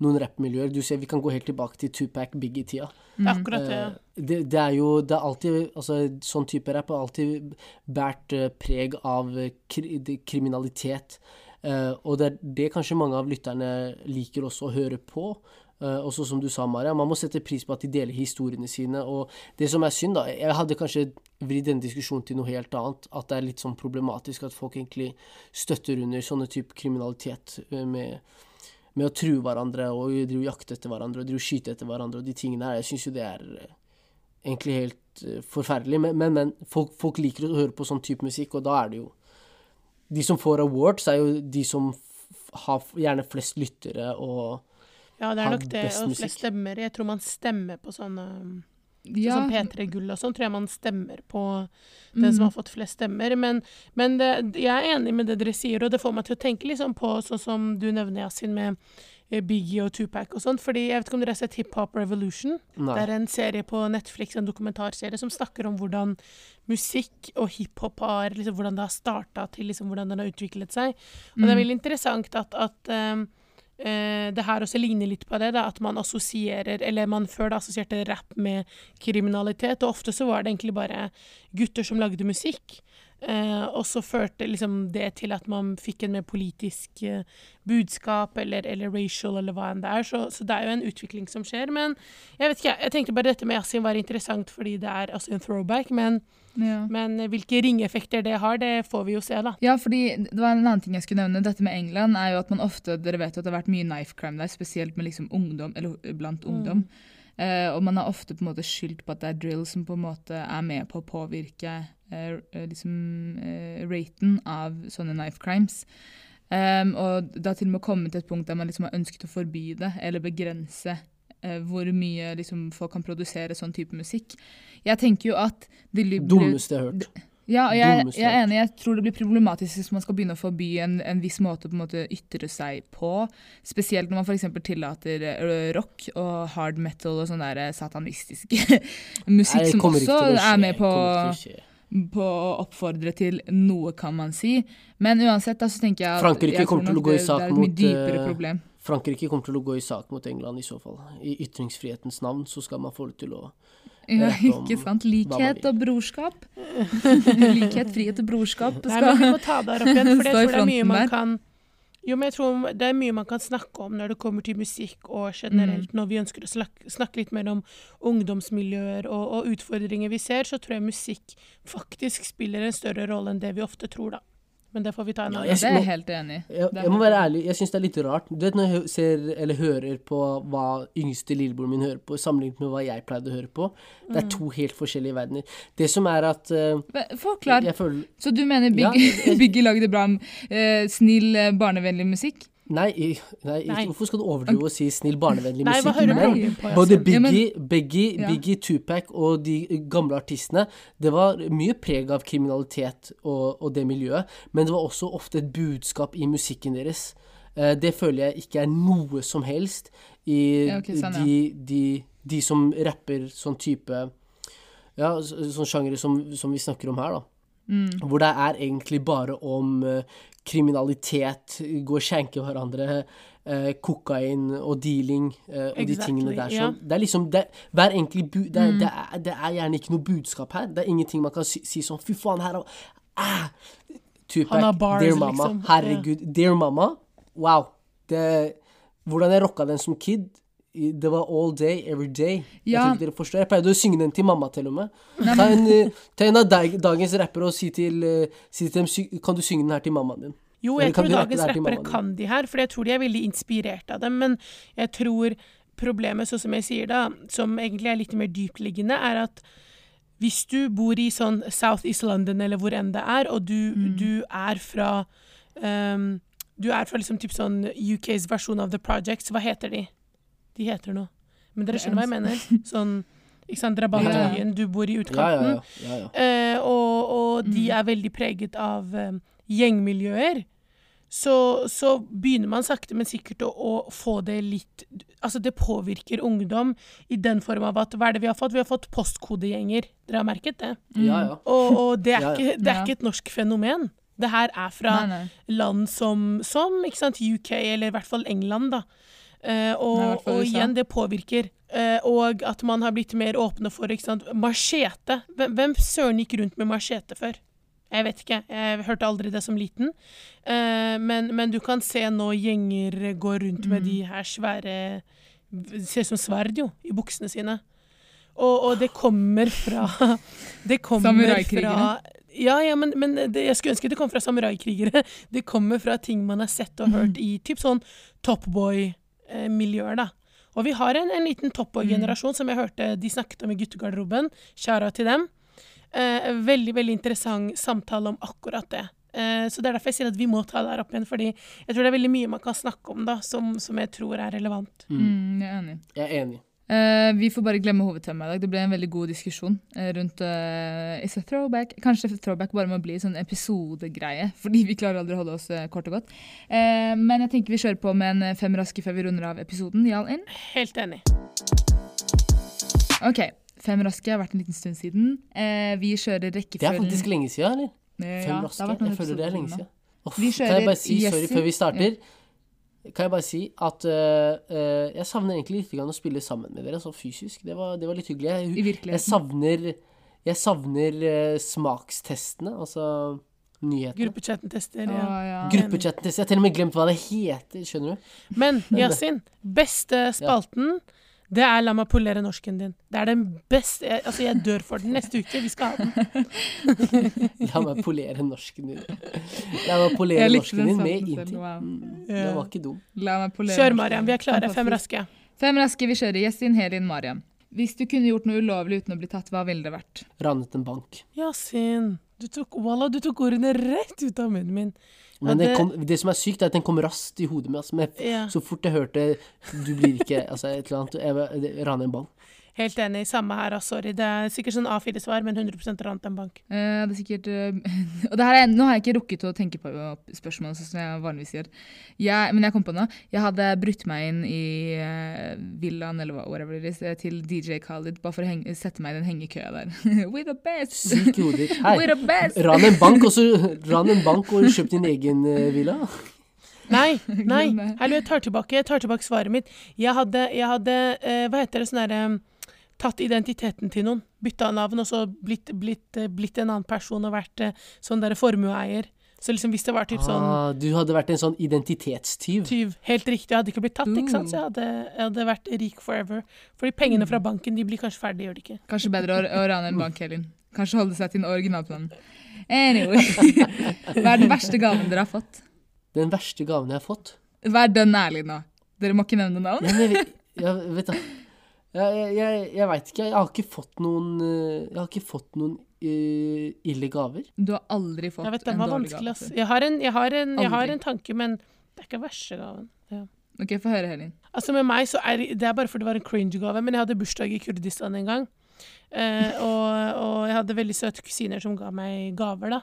noen rappmiljøer. Du ser, Vi kan gå helt tilbake til Tupac Biggie-tida. Det er akkurat det. ja. det, det er jo det er alltid altså, Sånn type rapp har alltid båret preg av kri, kriminalitet. Eh, og det er det kanskje mange av lytterne liker også å høre på. Eh, også som du sa, Maria, man må sette pris på at de deler historiene sine. Og det som er synd, da Jeg hadde kanskje vridd denne diskusjonen til noe helt annet. At det er litt sånn problematisk at folk egentlig støtter under sånne type kriminalitet eh, med med å true hverandre og drive jakte etter hverandre og drive skyte etter hverandre og de tingene her. Jeg syns jo det er eh, egentlig helt forferdelig. Men, men, men folk, folk liker å høre på sånn type musikk, og da er det jo De som får awards, er jo de som har gjerne flest lyttere og Ja, det er nok det. Og flest stemmer. Jeg tror man stemmer på sånne ja, Sånn P3 Gull og sånn, tror jeg man stemmer på den som har fått flest stemmer. Men, men det, jeg er enig med det dere sier, og det får meg til å tenke liksom på sånn som du nevner, Yasin, med eh, Biggie og Tupac og sånn. Fordi jeg vet ikke om dere har sett Hip Hop Revolution? Nei. Det er en serie på Netflix, en dokumentarserie, som snakker om hvordan musikk og hiphop har liksom, Hvordan det har starta til liksom, hvordan den har utviklet seg. Og det er veldig interessant at, at ehm, eh, det her også ligner litt på det, da, at man assosierer Eller man før da assosierte rap med kriminalitet, og ofte så var det egentlig bare gutter som lagde musikk. Eh, og så førte liksom det til at man fikk en mer politisk eh, budskap, eller, eller racial, eller hva enn det er. Så, så det er jo en utvikling som skjer. Men jeg vet ikke, jeg tenkte bare dette med Yasin var interessant fordi det er altså en throwback. Men, ja. men hvilke ringeffekter det har, det får vi jo se, da. Ja, fordi det var en annen ting jeg skulle nevne. Dette med England er jo at man ofte Dere vet jo at det har vært mye knife crime der, spesielt med liksom ungdom, eller blant ungdom. Eh, og man har ofte på en måte skyldt på at det er drill som på en måte er med på å påvirke liksom, eh, raten av sånne knife crimes. Um, og det har til og med kommet til et punkt der man liksom har ønsket å forby det, eller begrense eh, hvor mye liksom, folk kan produsere sånn type musikk. Jeg tenker jo at det Dummeste jeg har hørt. ja, og jeg, jeg er enig. Jeg tror det blir problematisk hvis man skal begynne å forby en, en viss måte å ytre seg på. Spesielt når man f.eks. tillater eh, rock og hard metal og sånn der eh, satanistisk musikk som også er med på, ikke. På å oppfordre til noe, kan man si. Men uansett, da, så tenker jeg at Frankrike jeg kommer til å gå i det, sak det et mye mot, dypere eh, problem. Frankrike kommer til å gå i sak mot England i så fall. I ytringsfrihetens navn så skal man få det til å Ja, ikke sant? Likhet og brorskap. Likhet, frihet og brorskap. Nei, men vi må ta det her opp igjen, for det er mye man der. kan jo, men jeg tror det er mye man kan snakke om når det kommer til musikk og generelt. Mm. Når vi ønsker å snakke, snakke litt mer om ungdomsmiljøer og, og utfordringer vi ser, så tror jeg musikk faktisk spiller en større rolle enn det vi ofte tror, da. Men det får vi ta en Ja, annen jeg Det er jeg helt enig i. Jeg, jeg må være ærlig, jeg syns det er litt rart. Du vet når jeg ser eller hører på hva yngste lillebroren min hører på, sammenlignet med hva jeg pleide å høre på. Det Mm. er to helt forskjellige verdener. Det som er at uh, Forklar. Jeg føler Så du mener Ja, Biggie, jeg- Biggie lagde bra, uh, snill, eh, barnevennlig musikk? Nei, nei, Nei. hvorfor skal du overdrive og si snill, barnevennlig musikk? Nei. Både Yasin? Ja, men- Biggie, Biggie, Ja. Biggie, Tupac og de gamle artistene, det var mye preg av kriminalitet og, og det miljøet, men det var også ofte et budskap i musikken deres. Eh, det føler jeg ikke er noe som helst i Ja, okay, sånn, ja. de, de, de som rapper sånn type Ja, sånn sjangere som, som vi snakker om her, da. Mm. Hvor det er egentlig bare om eh, kriminalitet, gå og skjenke hverandre, eh, kokain og dealing eh, og de tingene der. ja. Yeah. Det er liksom det, hver enkelt bu, det, Mm. det, er, det er gjerne ikke noe budskap her. Det er ingenting man kan si, si sånn Fy faen, her er ah! Tupac, bars, Dear Mama. liksom. Herregud. Dear Mama. Wow. Hvordan jeg rocka den som kid. Det var all day, every day. Jeg tror ikke dere forstår. Jeg pleide å synge den til mamma til og med. Ta en, eh, ta en av dag, dagens rappere og si til, eh, si til dem Kan du synge den her til mammaen din? Jo, jeg tror dagens rappere kan de her, for jeg tror de er veldig inspirert av dem. Men jeg tror problemet, sånn som jeg sier da, som egentlig er litt mer dyptliggende, er at hvis du bor i sånn South East London eller hvor enn det er, og du, Mm. du er fra um, Du er fra liksom typ sånn UKs versjon av The Projects, hva heter de? De heter noe. Men dere skjønner hva jeg mener? Sånn, ikke sant, Drabantøyen, du bor i utkanten. ja. ja, ja. Eh, og, og de Mm. er veldig preget av eh, gjengmiljøer. så, så begynner man sakte, men sikkert å, å få det litt Altså, det påvirker ungdom i den form av at Hva er det vi har fått? Vi har fått postkodegjenger. Dere har merket det? Ja, ja. Og, og det, er ikke, det er ikke et norsk fenomen. Det her er fra Nei, nei. land som, som ikke sant, UK, eller i hvert fall England, da. Eh, og, og igjen, det påvirker. Eh, og at man har blitt mer åpne for ikke sant, machete. Hvem, hvem søren gikk rundt med machete før? Jeg vet ikke. Jeg hørte aldri det som liten. Eh, men, men du kan se nå gjenger gå rundt med de her svære Ser ut som sverd, jo, i buksene sine. Og, og det kommer fra Det kommer fra ja, ja, men, men det, jeg skulle ønske det kom fra samuraikrigere. Det kommer fra ting man har sett og hørt i typ sånn Topboy-miljøer, da. Og vi har en, en liten toppårgenerasjon mm. som jeg hørte de snakket om i guttegarderoben. Kjære til dem. Eh, veldig, veldig interessant samtale om akkurat det. Eh, så det er derfor jeg sier at vi må ta det her opp igjen, fordi jeg tror det er veldig mye man kan snakke om da, som, som jeg tror er relevant. Mm, jeg er enig. Jeg er enig. Eh, vi får bare glemme hovedtemaet i dag. Det ble en veldig god diskusjon eh, rundt uh, It's a throwback. Kanskje throwback bare må bli sånn episodegreie, fordi vi klarer aldri å holde oss uh, kort og godt. Eh, men jeg tenker vi kjører på med en fem raske før vi runder av episoden. Jarl inn. Helt enig. OK. Fem raske har vært en liten stund siden. Eh, vi kjører Det er faktisk lenge siden, eller? Fem ja, raske? Jeg føler det er lenge siden. Uff, Vi kan jeg bare si, sorry, før vi starter Kan jeg bare si at uh, uh, jeg savner egentlig litt grann å spille sammen med dere, sånn fysisk. Det var, det var litt hyggelig. I Jeg, jeg savner, jeg savner uh, smakstestene, altså nyhetene. Gruppechatten tester. Ja. Ja. ja. Gruppechatten. Jeg har til og med glemt hva det heter, skjønner du? Men Yasin, beste spalten, det er La meg polere norsken din. Det er den beste jeg, Altså, jeg dør for den neste uke. Vi skal ha den. La meg polere norsken din. La meg polere norsken din med inntil. wow. Mm, Ja. Det var ikke dum. La meg polere Kjør. Mariam. Vi er klare. Fem raske. Fem raske, vi kjører. Gjestin, Helin, Mariam. Hvis du kunne gjort noe ulovlig uten å bli tatt, hva ville det vært? Ranet en bank. Yasin, du tok, wallah, du tok ordene rett ut av munnen min. Men det, det- kom, det som er sykt, er at den kom raskt i hodet mitt. Altså, Ja. så fort jeg hørte Du blir ikke Altså, et eller annet Jeg jeg det- Rane en bank. Helt enig. Samme her, ass. Sorry. Det er sikkert sånn A4-svar, men 100 annet enn bank. Eh, det er sikkert eh, Og det her er, Nå har jeg ikke rukket å tenke på spørsmålet, sånn som jeg vanligvis gjør. Jeg, men jeg kom på nå. Jeg hadde brutt meg inn i eh, villaen eller whatever it is, eh, til DJ Khalid bare for å henge, sette meg i den hengekøya der. We're the best! Sykt hodet ditt. Ran en bank, og så ran en bank og kjøp din egen villa. Nei, nei. Hallo, jeg tar tilbake, jeg tar tilbake svaret mitt. Jeg hadde, jeg hadde hva heter det, sånn derre Tatt identiteten til noen. Bytta navn og så blitt, blitt, eh, blitt en annen person og vært eh, sånn derre formueeier. Så liksom hvis det var typ sånn Ah, du hadde vært en sånn identitetstyv. tyv Helt riktig, jeg hadde ikke blitt tatt, ikke sant? Så jeg hadde, jeg hadde vært rik forever. Fordi pengene fra banken, de blir kanskje ferdige, gjør de ikke? Kanskje bedre å, å rane en bank, Helin. Kanskje holde seg til den originalplanen. Anyway. Hva er den verste gaven dere har fått? Den verste gaven jeg har fått. Vær dønn ærlig nå. Dere må ikke nevne navn. Ja, men jeg vet, da. Jeg, jeg, jeg, jeg veit ikke. Jeg har ikke fått noen eh, Jeg har ikke fått noen uh, ille gaver. Du har aldri fått Jeg vet, en var dårlig vanskelig, gave. ass. Jeg har en, jeg har en, jeg har en tanke, men det er ikke verste gaven. Ja. Ok, få høre, Helin. Altså Med meg så er det er bare fordi det var en cringe-gave, men jeg hadde bursdag i Kurdistan en gang. Eh, og, og jeg hadde veldig søte kusiner som ga meg gaver, da.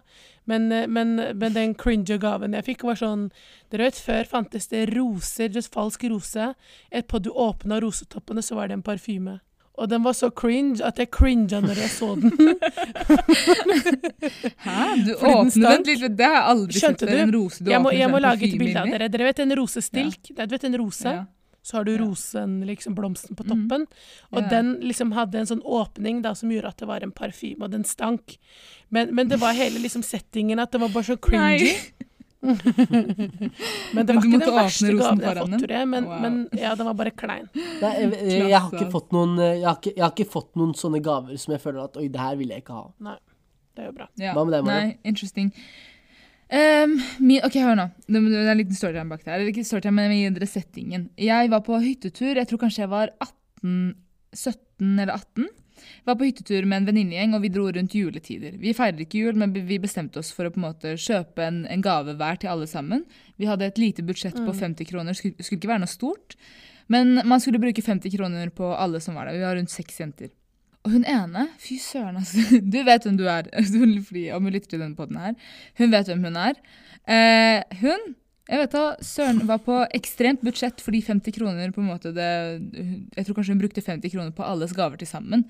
Men, eh, men, men den cringe-gaven jeg fikk, var sånn Dere vet, før fantes det roser, just falsk rose. Etterpå du åpna rosetoppene, så var det en parfyme. Og den var så cringe at jeg cringa når jeg så den. Hæ? Du åpnet den litt, det har jeg aldri Skjønte sett før. En rose du Jeg må, jeg må lage et bilde av dere. Dere vet en rosestilk? Du vet en rose? Ja. Så har du rosen, liksom blomsten på toppen. toppen. Og Ja. den liksom hadde en sånn åpning da, som gjorde at det var en parfyme, og den stank. Men, men det var hele liksom settingen at det var bare så cringy. Men det var du ikke den verste gaven jeg har fått, tror jeg. Men, Wow. men ja, den var bare klein. Nei, jeg, jeg, jeg, har ikke fått noen eh, jeg har ikke, jeg har ikke fått noen sånne gaver som jeg føler at Oi, det her vil jeg ikke ha. Nei, Det er jo bra. Ja. Hva med deg, Mariam? Nei, interesting. Um, min, ok, hør nå. Det, er en liten storytime bak der. Eller ikke storytime, men jeg gir settingen. Jeg var på hyttetur. Jeg tror kanskje jeg var 18, 17 eller 18. Jeg Var på hyttetur med en venninnegjeng, og vi dro rundt juletider. Vi feirer ikke jul, men vi bestemte oss for å på en måte kjøpe en, en gave hver til alle sammen. Vi hadde et lite budsjett på 50 kroner. Skulle, skulle ikke være noe stort. Men man skulle bruke 50 kroner på alle som var der. Vi var rundt seks jenter. Og hun ene, fy søren, altså. Du vet hvem du er. Fordi, om hun lytter til denne podden her. Hun vet hvem hun er. Eh, hun Jeg vet da, Søren var på ekstremt budsjett fordi 50 kroner på en måte det, Jeg tror kanskje hun brukte 50 kroner på alles gaver til sammen.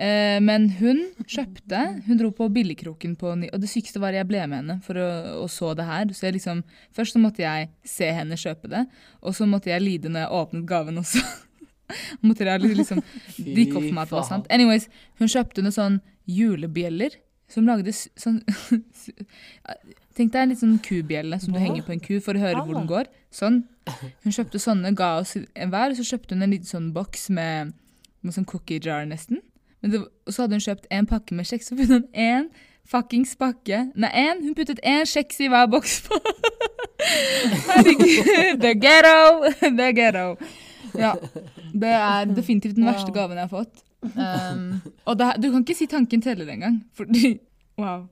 Eh, men hun kjøpte Hun dro på Billigkroken på Og det sykeste var jeg ble med henne for å, og så det her. Så jeg liksom Først så måtte jeg se henne kjøpe det, og så måtte jeg lide når jeg åpnet gaven også. måtte jeg liksom drikke opp for meg at det var sant. Anyways, hun kjøpte noen sånn julebjeller som lagde sånn Tenk deg en litt sånn kubjelle som du henger på en ku for å høre hvor Ah. den går. Sånn. Hun kjøpte sånne, ga oss en hver, og så kjøpte hun en liten sånn boks med, med sånn cookie jar nesten. Men det, og så hadde hun kjøpt en pakke med kjeks, så puttet hun en fuckings pakke Nei, en, hun puttet en kjeks i hver boks. Herregud, er ghetto! Er ghetto. Ja. Det er definitivt den verste gaven jeg har fått. Um, og det, du kan ikke si tanken teller engang, fordi Wow.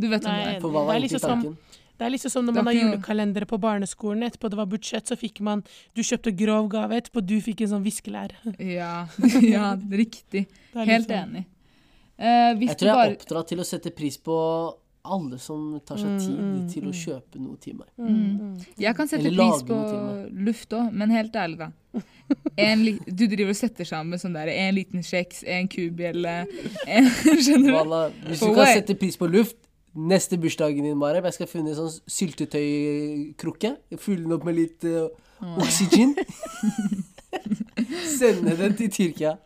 Du vet om Nei, det er. For hva Det var egentlig liksom tanken? Det er liksom som når man har julekalendere på barneskolen. Etterpå det var budsjett, så fikk man Du kjøpte grov gave, etterpå du fikk en sånn viskelær. Ja, ja, riktig. Helt liksom- enig. Eh, hvis Jeg tror jeg bare er oppdratt til å sette pris på alle som tar seg Mm, tid mm, til å mm. kjøpe noe til meg. Mm, mm. Jeg kan sette Eller pris på luft òg, men helt ærlig, da. En li du driver og setter sammen sånn der, en liten kjeks, en kubjelle en, Skjønner du? Walla, hvis du kan sette pris på luft Neste bursdagen din, Marem, jeg skal finne en sånn syltetøykrukke. Fylle den opp med litt uh, oksygen. Sende den til Tyrkia.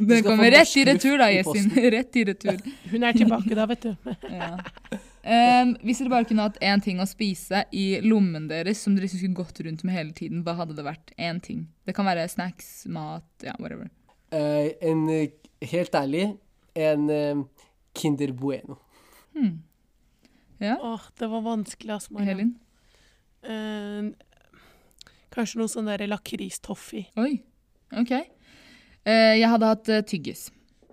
Den kommer rett i retur, da, Jessin. Rett i retur. Hun er tilbake da, vet du. Ja. um, hvis dere bare kunne hatt én ting å spise i lommen deres som dere skulle gått rundt med hele tiden, hva hadde det vært? Én ting. Det kan være snacks, mat, ja, whatever. Uh, en, eh, helt ærlig, en uh, Kinder Bueno. Hmm. Ja, Åh, det var vanskelig, altså, Mariam. Helin? Eh, kanskje noe sånn der lakristoffee. Oi, ok. Uh, jeg hadde hatt uh, tyggis.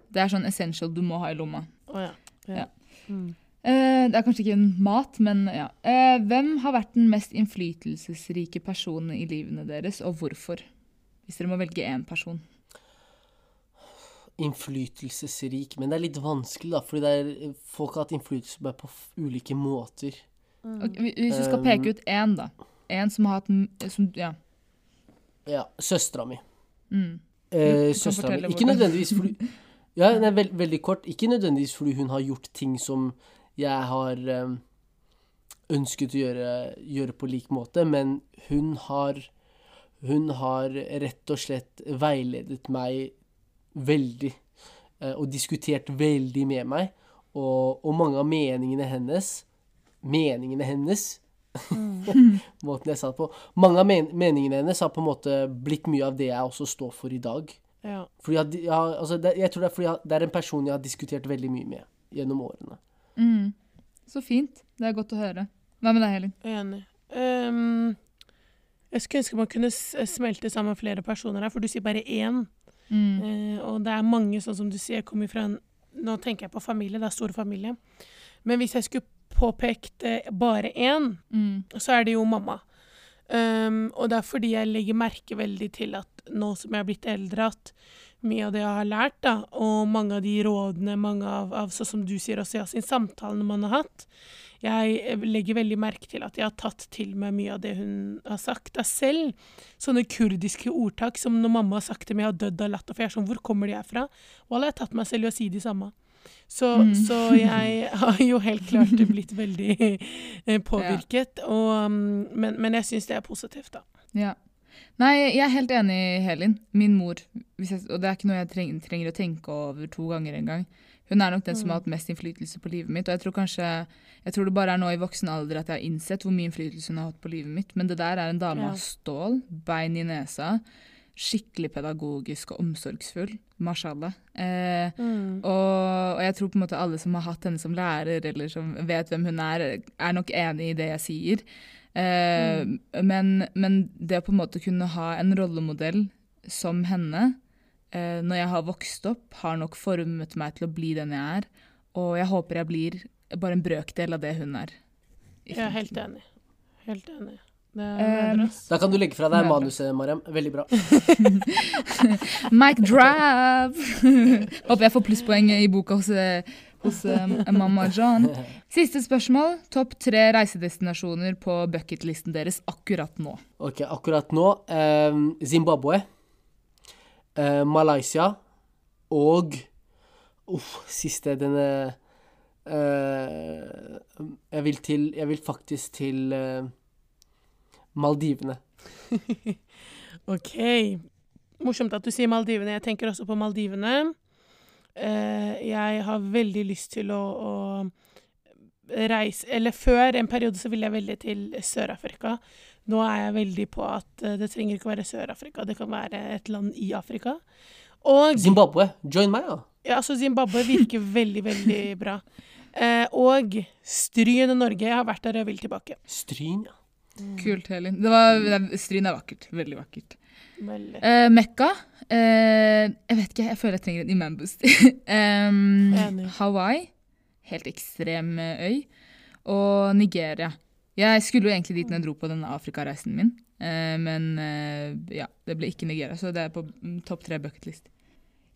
Det er sånn essential du må ha i lomma. Å ja. Ja. Mm. Uh, det er kanskje ikke en mat, men ja. Uh, hvem har vært den mest innflytelsesrike personen i livene deres, og hvorfor? Hvis dere må velge én person. Innflytelsesrik, men det er litt vanskelig, da, fordi det er, folk har hatt innflytelse på på ulike måter. Mm. Okay, hvis du skal peke ut én, da. En som har hatt som, Ja. Ja, søstera mi. Mm. Eh, søstera mi. Ikke nødvendigvis fordi Ja, nei, veld, veldig kort. Ikke nødvendigvis fordi hun har gjort ting som jeg har eh, ønsket å gjøre, gjøre på lik måte, men hun har Hun har rett og slett veiledet meg veldig. eh, og diskutert veldig med meg. Og, og mange av meningene hennes Meningene hennes Måten jeg sa det på. Mange av men meningene hennes har på en måte blitt mye av det jeg også står for i dag. Ja. Fordi jeg, har- jeg, altså det, jeg tror det er fordi jeg, det er en person jeg har diskutert veldig mye med gjennom årene. Mm. Så fint. Det er godt å høre. Hva med deg, Helin? Enig. Um, jeg skulle ønske man kunne smelte sammen flere personer her, for du sier bare én. Mm. Uh, og det er mange, sånn som du sier, kommer fra en Nå tenker jeg på familie, det er stor familie. Men hvis jeg skulle påpekt uh, bare én, Mm. så er det jo mamma. Um, og det er fordi jeg legger merke veldig til at nå som jeg er blitt eldre, at mye av det jeg har lært, da, og mange av de rådene, mange av, av sånn som du sier også, Yasin, samtalene man har hatt, jeg eh, legger veldig merke til at jeg har tatt til meg mye av det hun har sagt. Da selv sånne kurdiske ordtak som når mamma har sagt til meg, jeg har dødd av latter, for jeg er sånn, hvor kommer de herfra? Og jeg har tatt meg selv i å si de samme. Så, Mm. så jeg har jo helt klart blitt veldig eh, påvirket, og, um, men, men jeg syns det er positivt, da. Ja. Nei, jeg er helt enig, Helin. Min mor, jeg, og det er ikke noe jeg treng, trenger å tenke over to ganger engang. Hun er nok den som har hatt mest innflytelse på livet mitt. Og jeg tror kanskje Jeg tror det bare er nå i voksen alder at jeg har innsett hvor mye innflytelse hun har hatt på livet mitt. Men det der er en dame av stål, bein i nesa, skikkelig pedagogisk og omsorgsfull. Mashallah. Eh, Mm. og, og jeg tror på en måte alle som har hatt henne som lærer, eller som vet hvem hun er, er nok enig i det jeg sier. Eh, men, men det å på en måte kunne ha en rollemodell som henne, eh, når jeg har vokst opp, har nok formet meg til å bli den jeg er. Og jeg håper jeg blir bare en brøkdel av det hun er. Jeg er helt enig. Helt enig. Det ass. Da kan du legge fra deg manuset, Mariam. Veldig bra. Mike Drab! Håper jeg får plusspoeng i boka hos, eh, hos um, mamma John. Siste spørsmål. Topp tre reisedestinasjoner på bucketlisten deres akkurat nå. Ok, akkurat nå eh, Zimbabwe, eh, Malaysia og Uff, siste denne eh, jeg, vil til, jeg vil faktisk til eh, Maldivene. OK. Morsomt at du sier Maldivene. Jeg tenker også på Maldivene. Eh, jeg har veldig lyst til å, å reise Eller før en periode så ville jeg veldig til Sør-Afrika. Nå er jeg veldig på at eh, det trenger ikke å være Sør-Afrika, det kan være et land i Afrika. Og Zimbabwe. Join meg, da. ja, altså Zimbabwe virker veldig, veldig bra. Eh, og Stryn Norge. Jeg har vært der og jeg vil tilbake. Stryn, ja. Kult, Helin. Det var, Stryn er vakkert. Veldig vakkert. Eh, Mekka. Eh, jeg vet ikke, jeg føler jeg trenger en imamboost. um, Enig. Hawaii. Helt ekstrem eh, øy. Og Nigeria. Jeg skulle jo egentlig dit når jeg dro på denne Afrikareisen min, eh, men eh, ja, det ble ikke Nigeria, så det er på mm, topp tre bucketlist.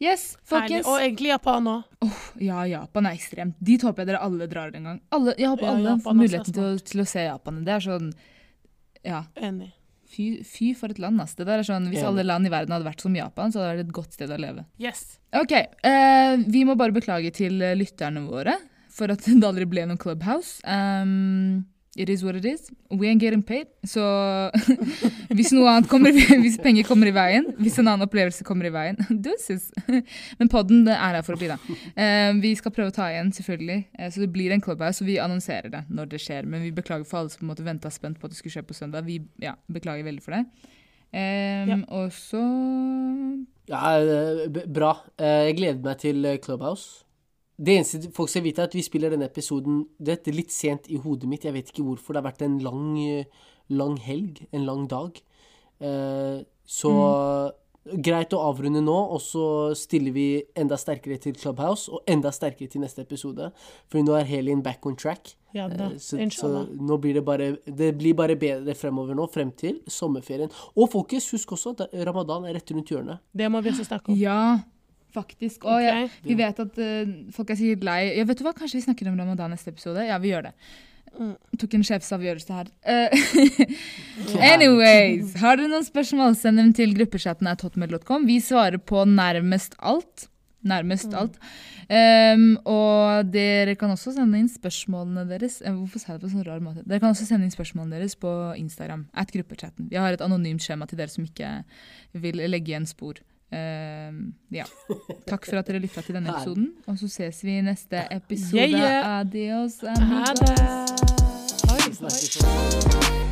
Yes, Herlig. folkens. Og egentlig Japan òg. Ja, Japan er ekstremt. Dit håper jeg dere alle drar en gang. Alle, jeg håper Ja, alle Japan er muligheten til å, til å se Japan. Det er sånn Ja. Enig. Fy, fy for et land, ass. Det der er sånn, Hvis alle land i verden hadde vært som Japan, så hadde det vært et godt sted å leve. Yes. Ok, uh, Vi må bare beklage til eh, lytterne våre for at det aldri ble noen Clubhouse. Um, it is what it is. We ain't getting paid. Så hvis noe annet kommer hvis penger kommer i veien, hvis en annen opplevelse kommer i veien Deuces. Men podden er her for å bli, da. Uh, vi skal prøve å ta igjen, selvfølgelig. Uh, så det blir en Clubhouse, og vi annonserer det når det skjer. Men vi beklager for alle som på en måte venta spent på at det skulle skje på søndag. Vi ja, beklager veldig for det. Um, Ja. Og så Ja, eh, bra. Jeg gleder meg til Clubhouse. Det eneste folk skal vite, er at vi spiller denne episoden er litt sent i hodet mitt. Jeg vet ikke hvorfor. Det har vært en lang, lang helg. En lang dag. Eh, Så greit å avrunde nå, og så stiller vi enda sterkere til Clubhouse, og enda sterkere til neste episode. For nå er Helin back on track. Ja da. Eh, Så, så nå blir det bare Det blir bare bedre fremover nå, frem til sommerferien. Og folkens, husk også at ramadan er rett rundt hjørnet. Det må vi også snakke om. Ja, faktisk. Og okay. ja, vi vet at uh, folk er sikkert lei ja, Vet du hva, Kanskje vi snakker om ramadan neste episode? Ja, vi gjør det. Mm. Tok en sjefsavgjørelse her. Uh, anyways, har dere noen spørsmål, send dem til gruppechatten at hotmail.com. Vi svarer på nærmest alt. Nærmest Mm. alt. Um, og dere kan også sende inn spørsmålene deres eh, Hvorfor sa jeg det på sånn rar måte? Dere kan også sende inn spørsmålene deres på Instagram. At gruppechatten. Vi har et anonymt skjema til dere som ikke vil legge igjen spor. Um, ja. Takk for at dere lytta til denne episoden. Og så ses vi i neste episode. Yeah, yeah. Adios, Ha amigos. det. Oi, oi.